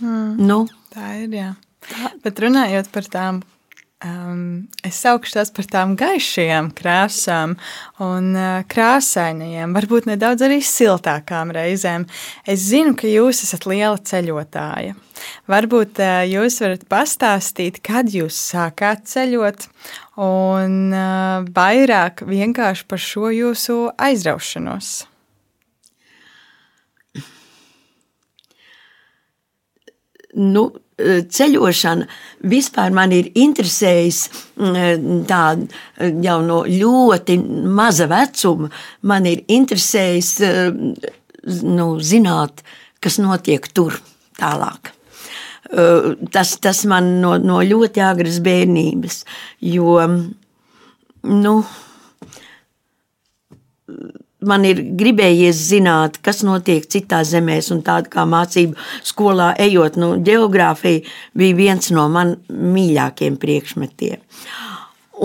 Mm. Nu, tā ir. Jā. Bet runājot par tām Um, es saukšu tās par tām gaišajām krāsām un uh, krāsainajām, varbūt nedaudz arī siltākām reizēm. Es zinu, ka jūs esat liela ceļotāja. Varbūt uh, jūs varat pastāstīt, kad jūs sākāt ceļot, un uh, vairāk vienkārši par šo jūsu aizraušanos. Nu, ceļošana vispār man ir interesējusi tā jau no ļoti maza vecuma. Man ir interesējis nu, zināt, kas notiek tur tālāk. Tas, tas man no, no ļoti agras bērnības, jo, nu, man ir gribējies zināt, kas notiek citās zemēs, un tāda kā mācību skolā ejot, nu, geogrāfija bija viens no man mīļākajiem priekšmetiem.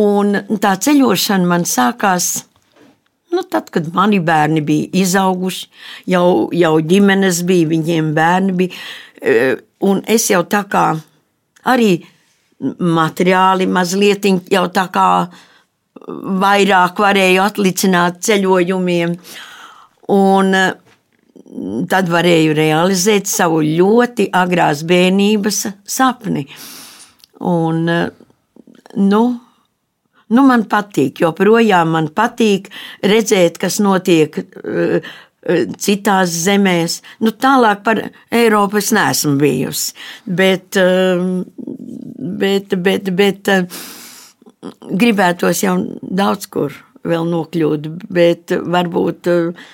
Un tā ceļošana man sākās. Nu, tad, kad mani bērni bija izauguši, jau, jau ģimenes bija, viņiem bērni bija. E, un es jau tā kā arī materiāli mazliet jau tā kā uh, vairāk varēju atlicināt ceļojumiem. Un eh, tad varēju realizēt savu ļoti agrās bērnības sapni. Un, eh, nu, nu man patīk, joprojām man patīk redzēt, kas notiek uh, citās zemēs. Nu, tālāk par Eiropu es neesmu bijusi. Bet, bet, bet, bet uh, gribētos jau daudz kur vēl nokļūt, bet varbūt eh,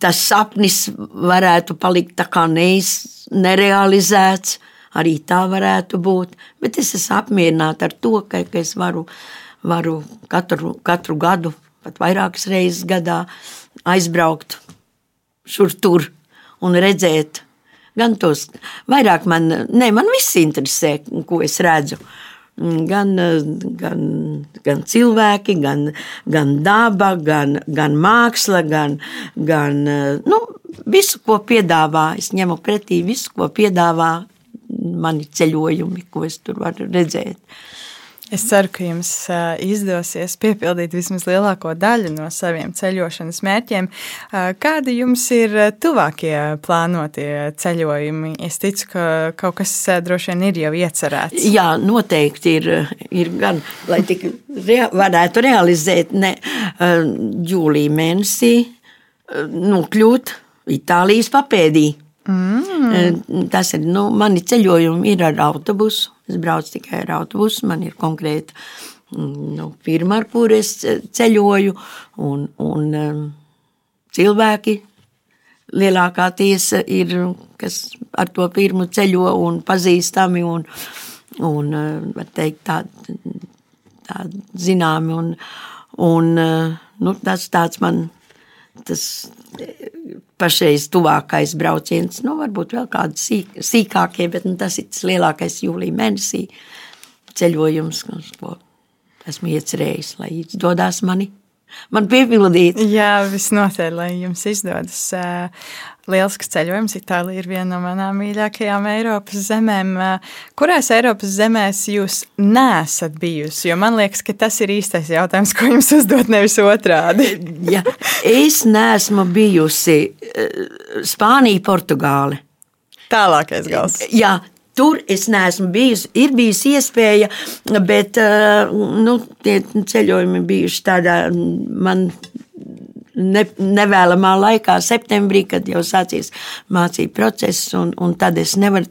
tas sapnis varētu palikt tā kā neiz, nerealizēts. Arī tā varētu būt, bet es esmu apmierināta ar to, ka, ka es varu, varu katru, katru gadu, pat vairākas reizes gadā, aizbraukt šur tur un redzēt gan tos. Vairāk man, ne, man viss interesē, ko es redzu. Uh, gan, gan, gan cilvēki, gan, gan daba, gan, gan māksla, gan, gan nu, visu, ko piedāvā. Es ņemu pretī visu, ko piedāvā mani ceļojumi, ko es tur varu redzēt. Es ceru, ka jums izdosies piepildīt vismaz lielāko daļu no saviem ceļošanas mērķiem. Kādi jums ir tuvākie plānotie ceļojumi? Es ticu, ka kaut kas droši vien ir jau iecerēts. Jā, noteikti ir, ir gan, lai tik rea varētu realizēt ne, jūlija mēnesī nokļūt Itālijas papēdī. Mm. Tas ir, nu, mani ceļojumi ir ar autobusu. Es braucu tikai ar autobusu, man ir konkrēta mm, nu, firma, ar kuru es ceļoju, un, un um, cilvēki lielākā tiesa ir, kas ar to firmu ceļo un pazīstami un, un var teikt, tādi tā zināmi. Un, un, nu, tas tāds man tas pašreiz tuvākais brauciens. Nu, varbūt vēl kādi sīk, sīkākie, bet nu, tas ir tas lielākais jūlijā mēnesī ceļojums, ko esmu iecerējis, lai izdodas mani. Man piepildīt. Jā, visnotaļ, lai jums izdodas. Lielisks ceļojums. Itālija ir viena no manām mīļākajām Eiropas zemēm. Kurās Eiropas zemēs jūs nesat bijusi? Jo man liekas, ka tas ir īstais jautājums, ko jums uzdot nevis otrādi. ja, es neesmu bijusi Spānija, Portugāle. Tālākais gals. Jā, Tur es neesmu bijusi. Ir bijusi iespēja, bet nu, tie ceļojumi bijuši tādā man ne, nevēlamā laikā, septembrī, kad jau sācies mācību process, un, un tad es nevaru,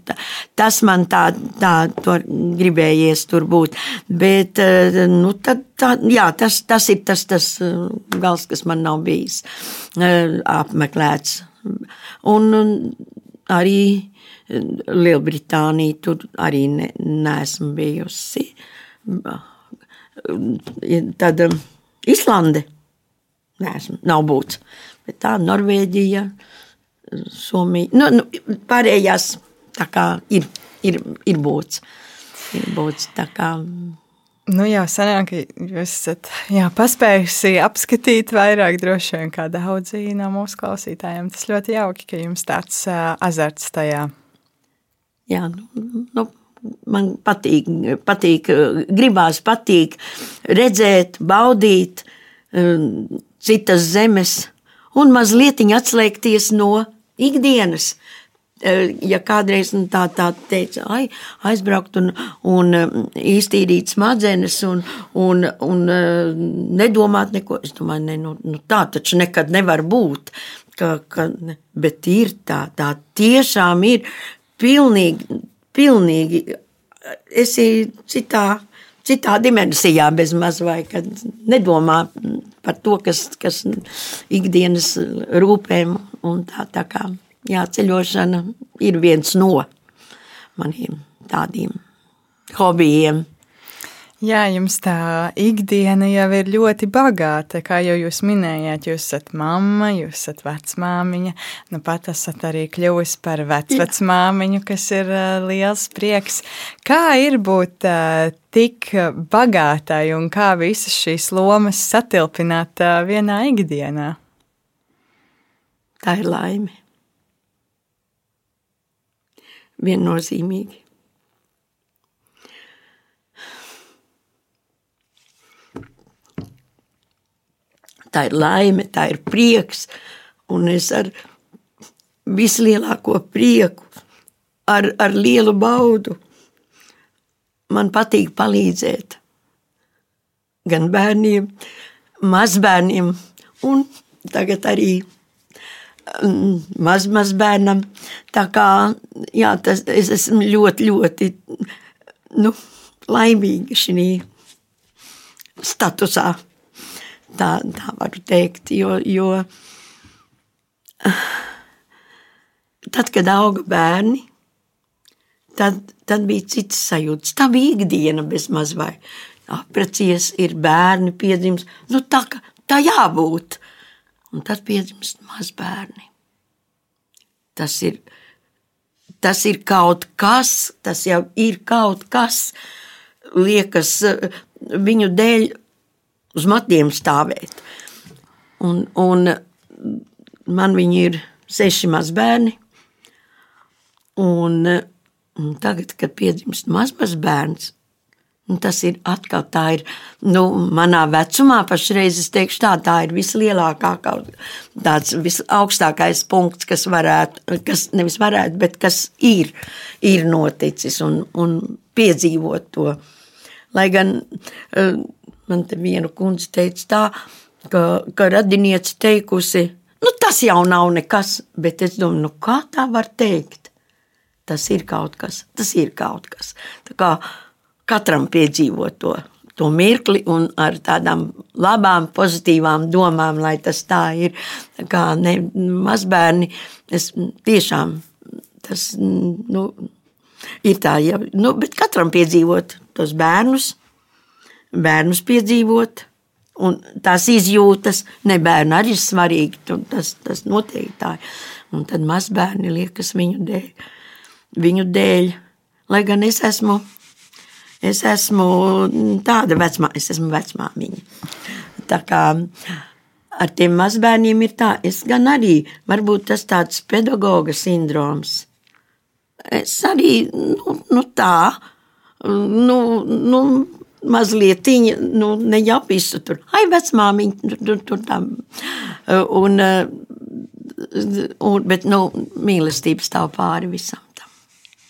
tas man tā, tā gribējies tur būt. Bet, eh, nu, tad, tā, jā, tas, tas ir tas, tas eh, gals, kas man nav bijis eh, apmeklēts. Un arī Lielbritānija tur arī ne, neesmu bijusi. Tad Islande neesmu, nav būts. Bet tā Norvēģija, Somija, nu, nu, pārējās tā kā ir, ir, ir būts. Ir būts tā kā. Nu, jau senāk, jūs esat jā, paspējusi apskatīt vairāk, droši vien, kā daudzi no mūsu klausītājiem. Tas ļoti jauki, ka jums tāds uh, azarts tajā. Jā, nu, nu, man patīk, patīk, gribās patīk redzēt, baudīt um, citas zemes un mazliet atslēgties no ikdienas. Eh, ja kādreiz nu, tā, tā teica, ai, aizbraukt un, un eh, iztīrīt smadzenes un, un, un eh, nedomāt neko, es domāju, ne, nu, nu, tā taču nekad nevar būt. Ka, ka, bet ir tā, tā tiešām ir pilnīgi, pilnīgi esi citā, citā dimensijā bez maz vai kad nedomā par to, kas, kas ikdienas rūpēm un tā, tā kā jā, ceļošana ir viens no maniem tādiem hobijiem. Jā, jums tā ikdiena jau ir ļoti bagāta. Kā jau jūs minējāt, jūs esat mamma, jūs esat vecmāmiņa. Nu, pat esat arī kļuvusi par vecmāmiņu, kas ir uh, liels prieks. Kā ir būt uh, tik bagātai un kā visas šīs lomas satilpināt uh, vienā ikdienā? Tā ir laime. viennozīmīgi. Tā ir laime, tā ir prieks, un es ar vislielāko prieku, ar, ar lielu baudu. Man patīk palīdzēt gan bērniem, mazbērniem, un tagad arī Mm, maz, maz bērnam. Tā kā jā, tas, es esmu ļoti, ļoti nu, laimīga šī statusā. Tā, tā varu teikt, jo, jo tad, kad auga bērni, tad, tad bija cits sajūta. Tā bija ikdiena bez maz vai. Aprecies, ir bērni, piedzims. Nu, tā, tā jābūt un tad piedzimst mazbērni. Tas ir, tas ir kaut kas, tas jau ir kaut kas, liekas, viņu dēļ uz matiem stāvēt. Un, un man viņi ir seši mazbērni, un, un tagad, kad piedzimst mazs bērns, Un nu, tas ir atkal tā, ir nu, manā vecumā, pašreiz es teikšu, tā, tā ir vislielākā, tāds visaugstākais punkts, kas varētu, kas nevis varētu, bet kas ir, ir noticis un, un piedzīvot to. Lai gan eh, man te viena kundze teica tā, ka, ka radinieci teikusi, nu tas jau nav nekas, bet es domāju, nu kā tā var teikt? Tas ir kaut kas, tas ir kaut kas. Tā kā katram piedzīvot to, to mirkli un ar tādām labām, pozitīvām domām, lai tas tā ir. Tā kā ne, mazbērni, es tiešām tas nu, ir tā, ja, nu, bet katram piedzīvot tos bērnus, bērnus piedzīvot. Un tās izjūtas, ne bērni arī ir svarīgi. Tas, tas noteikti tā ir. Un tad mazbērni liekas viņu dēļ. Viņu dēļ. Lai gan es esmu Es esmu tāda vecmā, es esmu vecmāmiņa. Tā kā ar tiem mazbērniem ir tā, es gan arī, varbūt tas tāds pedagoga sindroms. Es arī, nu, nu tā, nu, nu mazliet, nu, ne jau visu tur, ai, vecmāmiņa, tur, tur tā. Un, un, bet, nu, mīlestība stāv pāri visam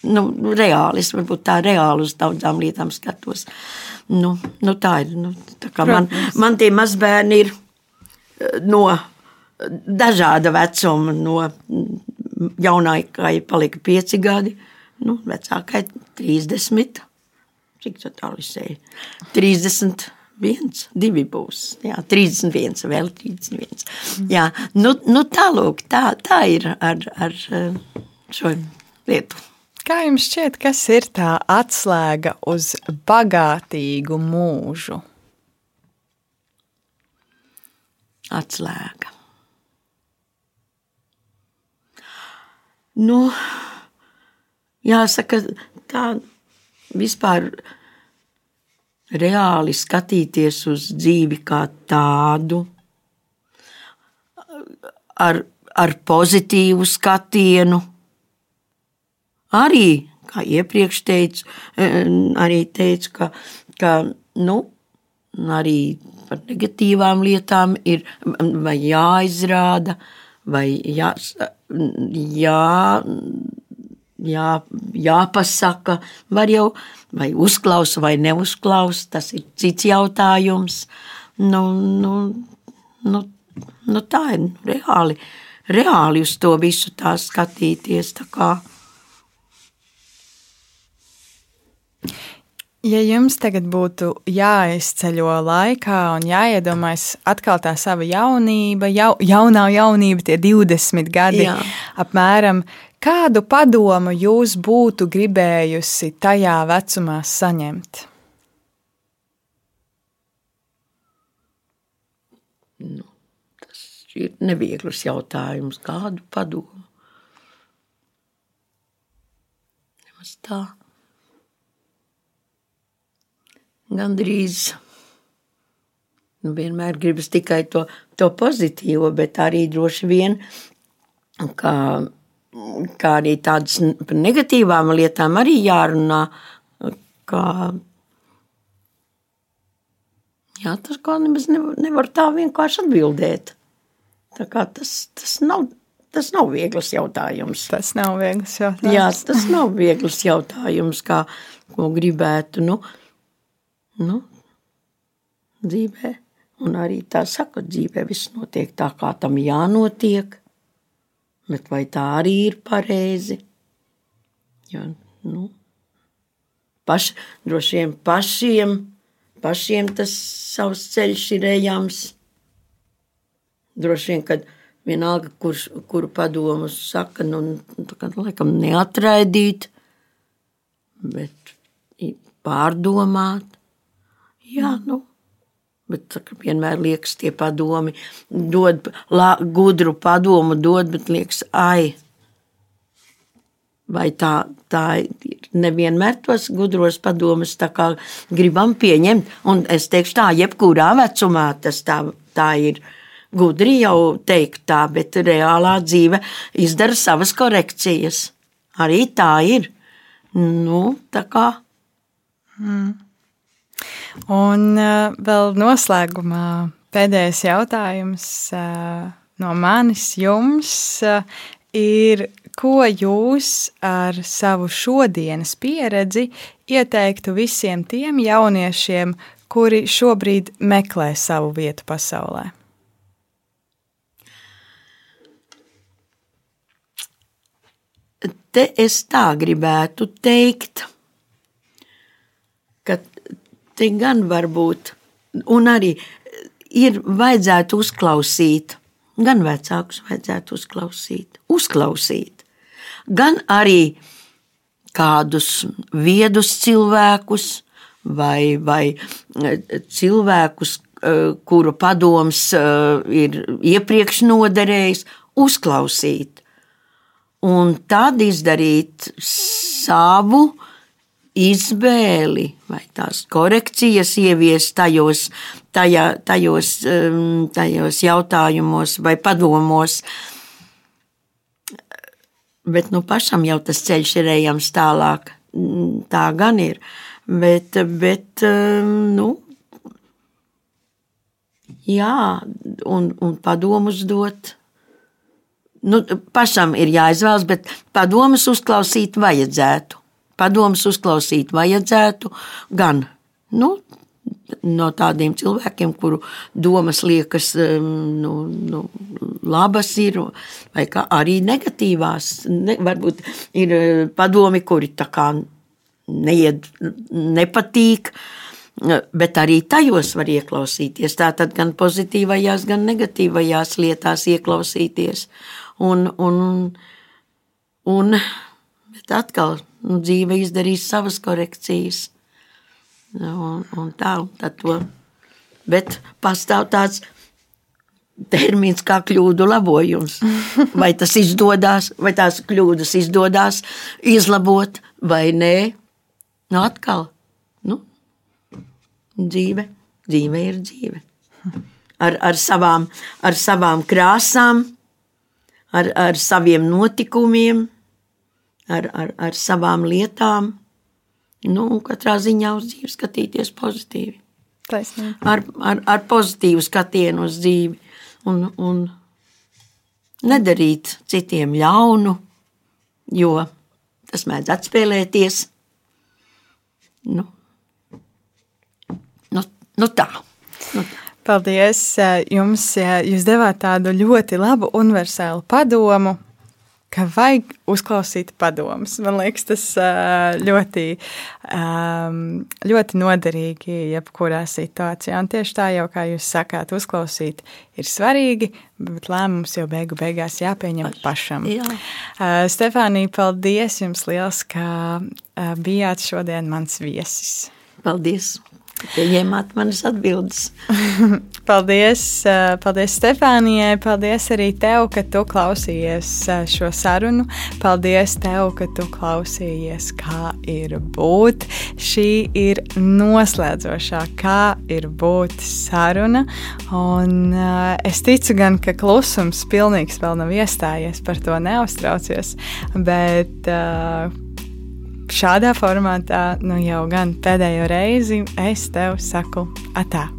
nu, reāli. Es varbūt tā reāli uz daudzām lietām skatos. Nu, nu, tā ir. Nu, tā man, man tie mazbērni ir eh, no dažāda vecuma. No jaunākai palika pieci gadi, nu, vecākai 30. Cik? 30. Viens, divi būs. Jā, 31, vēl 31. Jā, nu, nu tālūk, tā, tā ir ar, ar eh, šo lietu. Kā jums šķiet, kas ir tā atslēga uz bagātīgu mūžu? Atslēga. Nu, jāsaka, tā vispār reāli skatīties uz dzīvi kā tādu, ar, ar pozitīvu skatienu. Arī, kā iepriekš teicu, arī teicu, ka, ka nu, arī par negatīvām lietām ir jāizrāda, vai jā, jā, jā, jāpasaka, var jau vai uzklausa vai neuzklausa, tas ir cits jautājums. Nu, nu, nu, nu tā ir reāli, reāli uz to visu tā skatīties. Tā kā. Ja jums tagad būtu jāizceļo laikā un jāiedomājas atkal tā sava jaunība, jau, jaunā jaunība, tie 20 gadi, Jā. apmēram, kādu padomu jūs būtu gribējusi tajā vecumā saņemt? Nu, tas ir neviegls jautājums. Kādu padomu? Nemaz tā. gandrīz. Nu, vienmēr gribas tikai to, to pozitīvo, bet arī droši vien, kā, kā arī tādas par negatīvām lietām arī jārunā. Kā, jā, tas kā nemaz nevar, tā vienkārši atbildēt. Tā kā tas, tas nav. Tas nav viegls jautājums. Tas nav viegls jautājums. Jā, tas nav viegls jautājums, kā ko gribētu. Nu, nu, dzīvē. Un arī tā saka, dzīvē viss notiek tā, kā tam jānotiek. Bet vai tā arī ir pareizi? Jo, nu, paš, droši vien pašiem, pašiem tas savs ceļš ir ejams. Droši vien, kad vienalga, kurš, kuru padomu saka, nu, tā kā laikam neatraidīt, bet pārdomāt. Jā, nu. Bet vienmēr liekas, tie padomi dod la, gudru padomu, dod, bet liekas, ai, vai tā, tā ir nevienmēr tos gudros padomus gribam pieņemt. Un es teikšu, tā, jebkurā vecumā tas tā, tā ir. Gudri jau teikt tā, bet reālā dzīve izdara savas korekcijas. Arī tā ir. Nu, tā kā. Mm. Un uh, vēl noslēgumā pēdējais jautājums uh, no manis jums uh, ir, ko jūs ar savu šodienas pieredzi ieteiktu visiem tiem jauniešiem, kuri šobrīd meklē savu vietu pasaulē? Te es tā gribētu teikt, ka te gan var būt, un arī ir vajadzētu uzklausīt, gan vecākus vajadzētu uzklausīt, uzklausīt, gan arī kādus viedus cilvēkus vai, vai eh, cilvēkus, eh, kuru padoms eh, ir iepriekš noderējis, uzklausīt. Un tad izdarīt savu izvēli vai tās korekcijas ieviest tajos, tajā, tajos, um, tajos jautājumos vai padomos. Bet nu, pašam jau tas ceļš ir ejams tālāk. Mm, tā gan ir. Bet, bet um, nu, jā, un, un padomus dot. Nu, pašam ir jāizvēlas, bet padomus uzklausīt vajadzētu padomus uzklausīt vajadzētu gan nu, no tādiem cilvēkiem, kuru domas liekas nu, nu, labas, ir, vai arī negatīvās. Ne, varbūt ir eh, padomi, kuri neied, nepatīk. Bet arī tajos var ieklausīties. Tātad gan pozitīvajās, gan negatīvajās lietās ieklausīties. Un, un, un atkal nu, dzīve izdarīs savas korekcijas. Nu, un, un tā, un to. Bet pastāv tāds termins kā kļūdu labojums. Vai tas izdodas, vai tās kļūdas izdodas izlabot, vai nē. Nu, atkal, nu, dzīve, dzīve ir dzīve. Ar, ar, savām, ar savām krāsām, ar, ar saviem notikumiem, ar, ar, ar savām lietām. Nu, katrā ziņā uz dzīvi skatīties pozitīvi. Taisnība. Ar, ar, ar pozitīvu skatienu uz dzīvi un, un nedarīt citiem ļaunu, jo tas mēdz atspēlēties. Nu, nu, nu tā. Nu tā. Paldies! Jums, jūs devāt tādu ļoti labu universālu padomu, ka vajag uzklausīt padomus. Man liekas, tas ļoti, ļoti noderīgi jebkurā situācijā. Un tieši tā jau, kā jūs sakāt, uzklausīt ir svarīgi, bet lēmums jau beigu beigās jāpieņem pašam. Jā. Stefānija, paldies jums liels, ka bijāt šodien mans viesis. Paldies! Pieņēmāt manas atbildes. paldies, paldies Stefānijai. Paldies arī tev, ka tu klausījies šo sarunu. Paldies tev, ka tu klausījies, kā ir būt. Šī ir noslēdzošā, kā ir būt saruna. Un es ticu gan, ka klusums pilnīgs vēl nav iestājies, par to neuztraucies. Bet, uh, šādā formātā nu jau gan pēdējo reizi es tev saku atā.